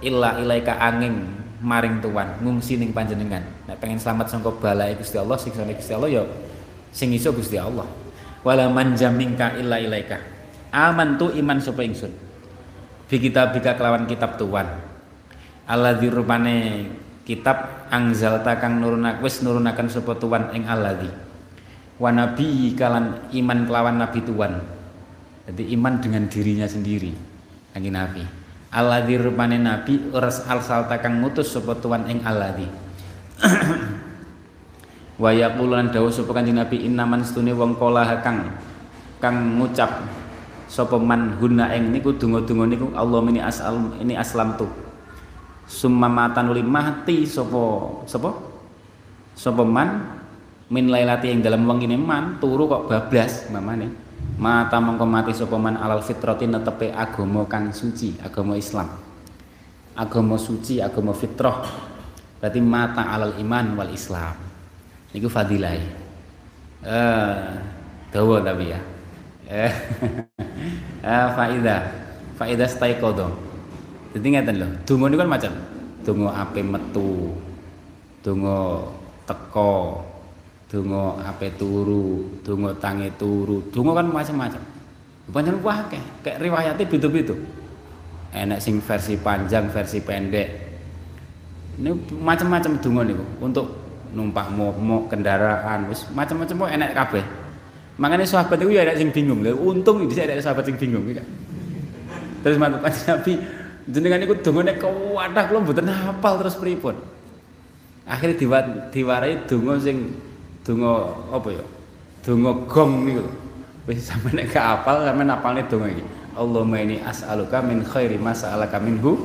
S1: illa ilaika angin maring tuan ngungsi ning panjenengan. Nek pengen selamat sangka balai Gusti Allah siksane Gusti Allah ya sing iso Gusti Allah. Wala manjamingka illa ilaika. Aman tu iman sapa ingsun. Bi kitabika kelawan kitab tuan alladzi rupane kitab angzalta kang nurunak wis nurunaken sapa tuan ing alladzi. Wa nabi kalan iman kelawan nabi tuan jadi iman dengan dirinya sendiri kanjeng nabi alladzi rupane nabi ras alsalta kang ngutus sapa tuan ing alladzi wa yaqulan dawuh sapa kanjeng nabi innaman stune wong kala kang kang ngucap sapa man hunna ing niku donga-donga niku Allah ini asal ini aslam tu summa matan mati sapa sapa? Sapa man? Min lailati ing dalam wengi man turu kok bablas mamane mata mongko mati sapa man alal fitrati netepe agama kang suci agama Islam. Agama suci agama fitrah. Berarti mata alal iman wal Islam. Niku fadilah eh dawa tapi ya. Eh eh faida. Faida kodo. Jadi ngeten lho donga niku kan macam donga ape metu donga teko donga ape turu, donga tangi turu, donga kan macam-macam. Pancen wah kayak, kayak riwayatnya beda-beda. Enak sing versi panjang, versi pendek. Ini macam-macam donga niku untuk numpak mau kendaraan, wis macam-macam kok enak kabeh. Makanya sahabat itu ya ada sing bingung. Untung bisa ada sahabat sing bingung kan. Terus mantu Nabi jenengan iku dongane kuwadah kula mboten hafal terus pripun. Akhirnya diwarai donga sing donga apa ya? Donga gong niku. Wis sampe nek gak apal sampean apalne donga iki. Allahumma inni as'aluka min khairi ma sa'alaka minhu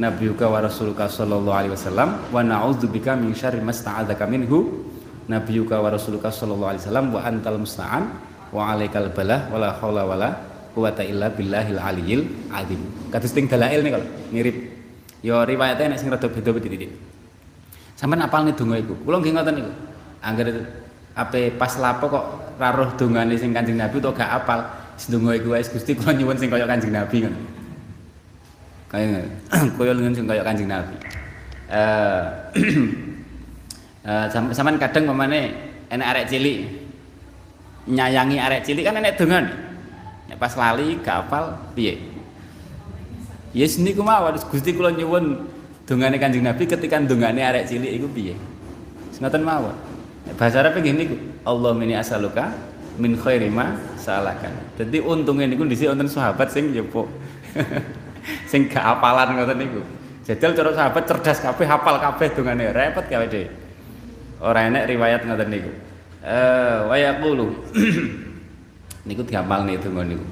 S1: nabiyuka wa rasuluka sallallahu alaihi wasallam wa na'udzubika min syarri ma sta'adzaka minhu nabiyuka wa rasuluka sallallahu alaihi wasallam wa antal musta'an wa alaikal balah wala haula wala quwata illa billahil aliyil azim. Kados ting dalail nih kalau mirip. Ya riwayatnya nek sing rada beda-beda titik. Sampeyan apalne donga iku. Kula nggih ngoten niku angger ape pas lapo kok raruh dongane sing Kanjeng Nabi to gak apal sedonga iku wis Gusti kula nyuwun sing kaya Kanjeng Nabi ngono kaya kaya sing kaya Kanjeng Nabi eh uh, sampean kadang pemane enek arek cilik nyayangi arek cilik kan enek dongan. Nek pas lali gak hafal piye? Yes niku mawon Gusti kula nyuwun dongane Kanjeng Nabi ketika dongane arek cilik iku piye? Ngoten mawon. Bahasa Arab niku, Allah mini asaluka min khairi ma salakan. Dadi untunge niku dhisik wonten sahabat sing njopo. sing gak apalan ngoten niku. Jadal cara sahabat cerdas kabeh, hafal kabeh dongane, repot gawe dhewe. Ora enek riwayat ngoten niku. Eh wa yaqulu. niku nih donga niku.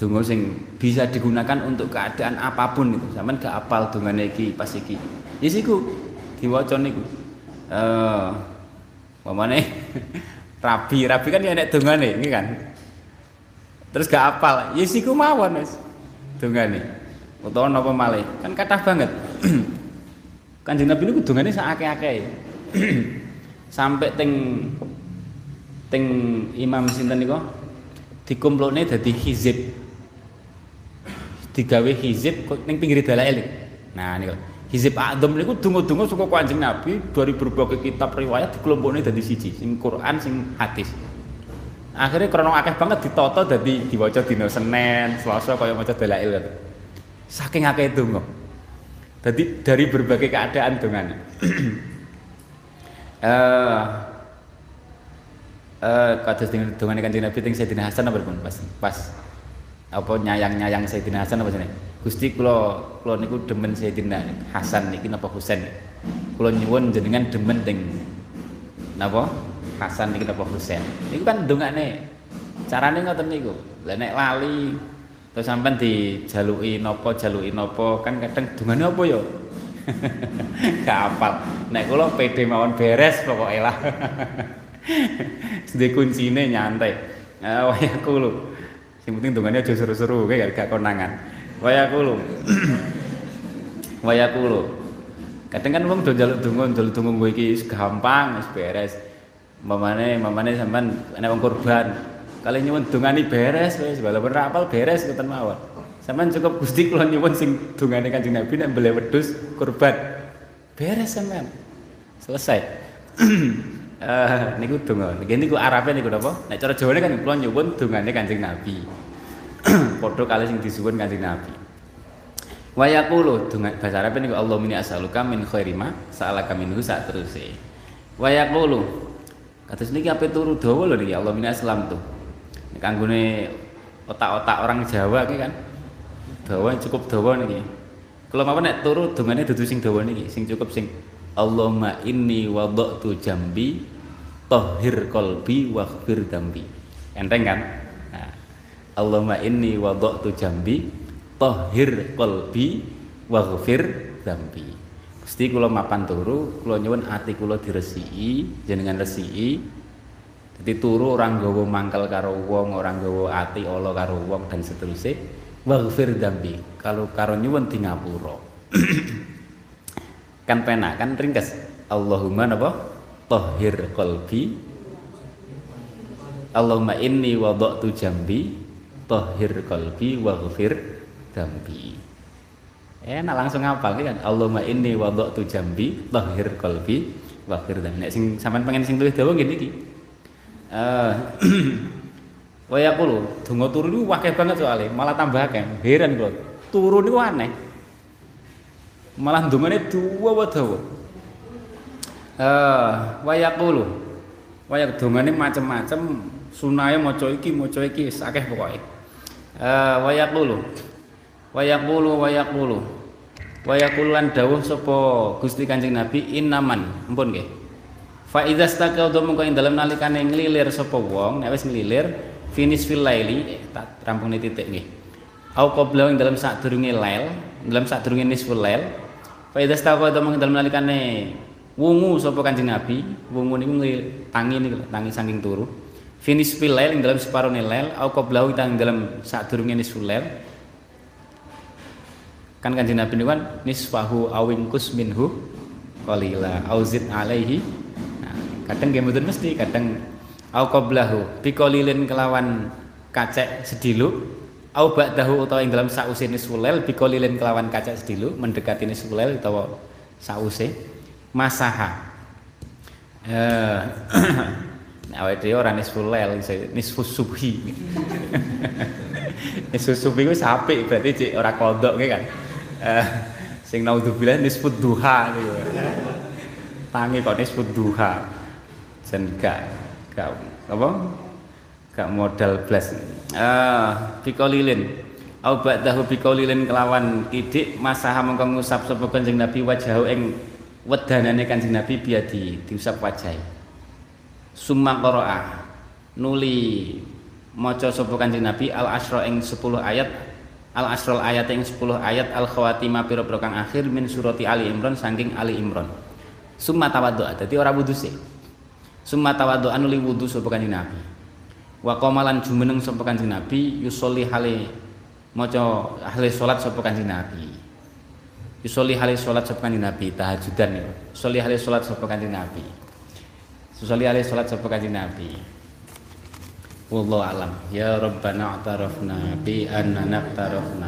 S1: Donga sing bisa digunakan untuk keadaan apa pun niku. Sampeyan gak apal dongane iki pas iki. Yes iku diwaca niku. Eh Mamane rabi, rabi kan ya nek dongane, iki kan. Terus gak apal, ya siku mawon wis. Dongane. Utawa napa malih? Kan kathah banget. Kanjeng Nabi niku dongane sak akeh-akeh. Sampai teng teng Imam sinten niku dikumplokne dadi hizib. Digawe hizib ning pinggir dalail. Nah niku. Hizib A'dham niku donga-donga saka Kanjeng Nabi dari berbagai kitab riwayat dikelompokne dadi siji, sing Quran sing hadis. Akhirnya krono akeh banget ditata dadi diwaca dina Senin, Selasa kaya maca dalail. Saking akeh donga. Dadi dari berbagai keadaan dongane. Eh eh kados dengan dongane Kanjeng Nabi teng Sayyidina Hasan apa pun pas pas apa nyayang-nyayang Sayyidina Hasan apa jenenge? Gusti kula kula niku demen Sayyidina Hasan niki napa Husain. Kula nyuwun jenengan demen teng napa Hasan niki napa Husain. Niku kan ndongakne. Carane ngoten niku. Lah nek lali terus sampean dijaluki napa jaluki napa kan kadang dungane apa ya? Gak apal. Nek kula pede mawon beres pokoke lah. Sedhe kuncine nyantai. Ah waya kulo. Sing penting dungane aja seru-seru kae gak konangan. Wayakulu. Wayakulu. Kadang kan wong do njaluk donga, njaluk donga kowe iki gampang wis beres. Mamane, mamane sampean nek wong kurban, kali nyuwun dongani beres wis walaupun ra apal beres ngoten mawon. Sampeyan cukup Gusti kula nyuwun sing dongane Kanjeng Nabi nek mbele wedhus kurban. Beres sampean. Selesai. Eh niku donga. Niki niku Arabe niku napa? Nek cara Jawane kan kula nyuwun dongane Kanjeng Nabi. Padha kali sing disuwun Kanjeng Nabi. Wa yaqulu dengan bahasa Arab niku Allah mini as'aluka min khairi ma sa'alaka minhu sak teruse. Wa yaqulu kados niki ape turu dawa lho niki Allah mini aslam tuh. Nek kanggone otak-otak orang Jawa iki kan. Dawa cukup dawa niki. Kalau mawon nek turu dongane dudu sing dawa niki, sing cukup sing Allahumma inni wada'tu jambi tahhir qalbi waghfir dambi. Enteng kan? Allahumma inni wada'tu jambi tahhir qalbi waghfir dzambi. Gusti kula mapan turu, kula nyuwun ati kula diresiki, jenengan resiki. Dadi turu orang nggawa mangkel karo wong, orang nggawa ati ala karo wong dan seterusnya. Waghfir dzambi. Kalau karo nyuwun di ngapura. kan penak kan ringkes. Allahumma napa? Tahhir qalbi Allahumma inni wada'tu jambi tahhir qalbi waghfir dambi. Enak langsung ngapal kan Allahumma inni wada'tu jambi tahhir qalbi waghfir dambi. Nek sing sampean pengen sing tulis dawa ngene iki. Eh Wa yaqulu, donga turu niku banget soalnya, malah tambah akeh. Heran kula. Turu niku aneh. Malah dongane dua dawa. Eh wa yaqulu. Wa yaq dongane macem-macem sunahe maca iki maca iki akeh pokoke. Eh wa yaqulu. Wa yaqulu wa yaqulu. Wa yaqulu lan dawuh sapa Gusti Kanjeng Nabi innaman. Ampun nggih. Fa idza staqadha mongko ing dalem nalikane nglilir sapa wong, nek wis nglilir finish fil laili tak rampung titik nggih. Au qabla ing dalem sadurunge lail, dalam sadurunge nisful lail. Fa idza staqadha mongko dalem nalikane wungu sapa Kanjeng Nabi, wungu niku tangi niku tangi saking turu. Finish fil lail ing dalem separone lail, au qabla ing dalem sadurunge nisful lail. Kan Kanjeng Nabi niku kan nisfahu awingkus minhu qalila auzid alaihi kadang nggih mboten mesti kadang au qablahu biqalilin kelawan kacek sedilu au ba'dahu utawa ing dalam sause nisfulail biqalilin kelawan kacek sedilu mendekati nisfulail utawa sause masaha. Eh awake dhewe ora lail nisfus subhi. Nisfus subhi ku apik berarti cek ora kodok kan? Eh sing naudzubillah nisfud duha gitu tangi kok nisfud duha. Jen gak gak apa? Gak modal blas. Eh bikolilin au ba'dahu bikolilin kelawan idik masaha mengko ngusap sapa Kanjeng Nabi wajahu ing wedanane Kanjeng Nabi biadi diusap wajahe summa qara'a nuli maca sapa Kanjeng Nabi al asra ing 10 ayat al asrul ayat ing 10 ayat al khawatimah pira-pira kang akhir min surati Ali Imran saking Ali Imran. Summa tawaddu dadi ora wudu sih. Summa tawaddu nuli wudu sapa Kanjeng Nabi. Wa qamalan jumeneng sapa Kanjeng Nabi yusolli hale maca ahli salat sapa Kanjeng Nabi yusolli hale salat sapa Kanjeng Nabi tahajudan ya yusolli hale salat sapa Kanjeng Nabi Sholli alaihi salat sapa kanjeng Nabi. Wallahu alam. Ya Rabbana a'tarafna bi anna naqtarafna.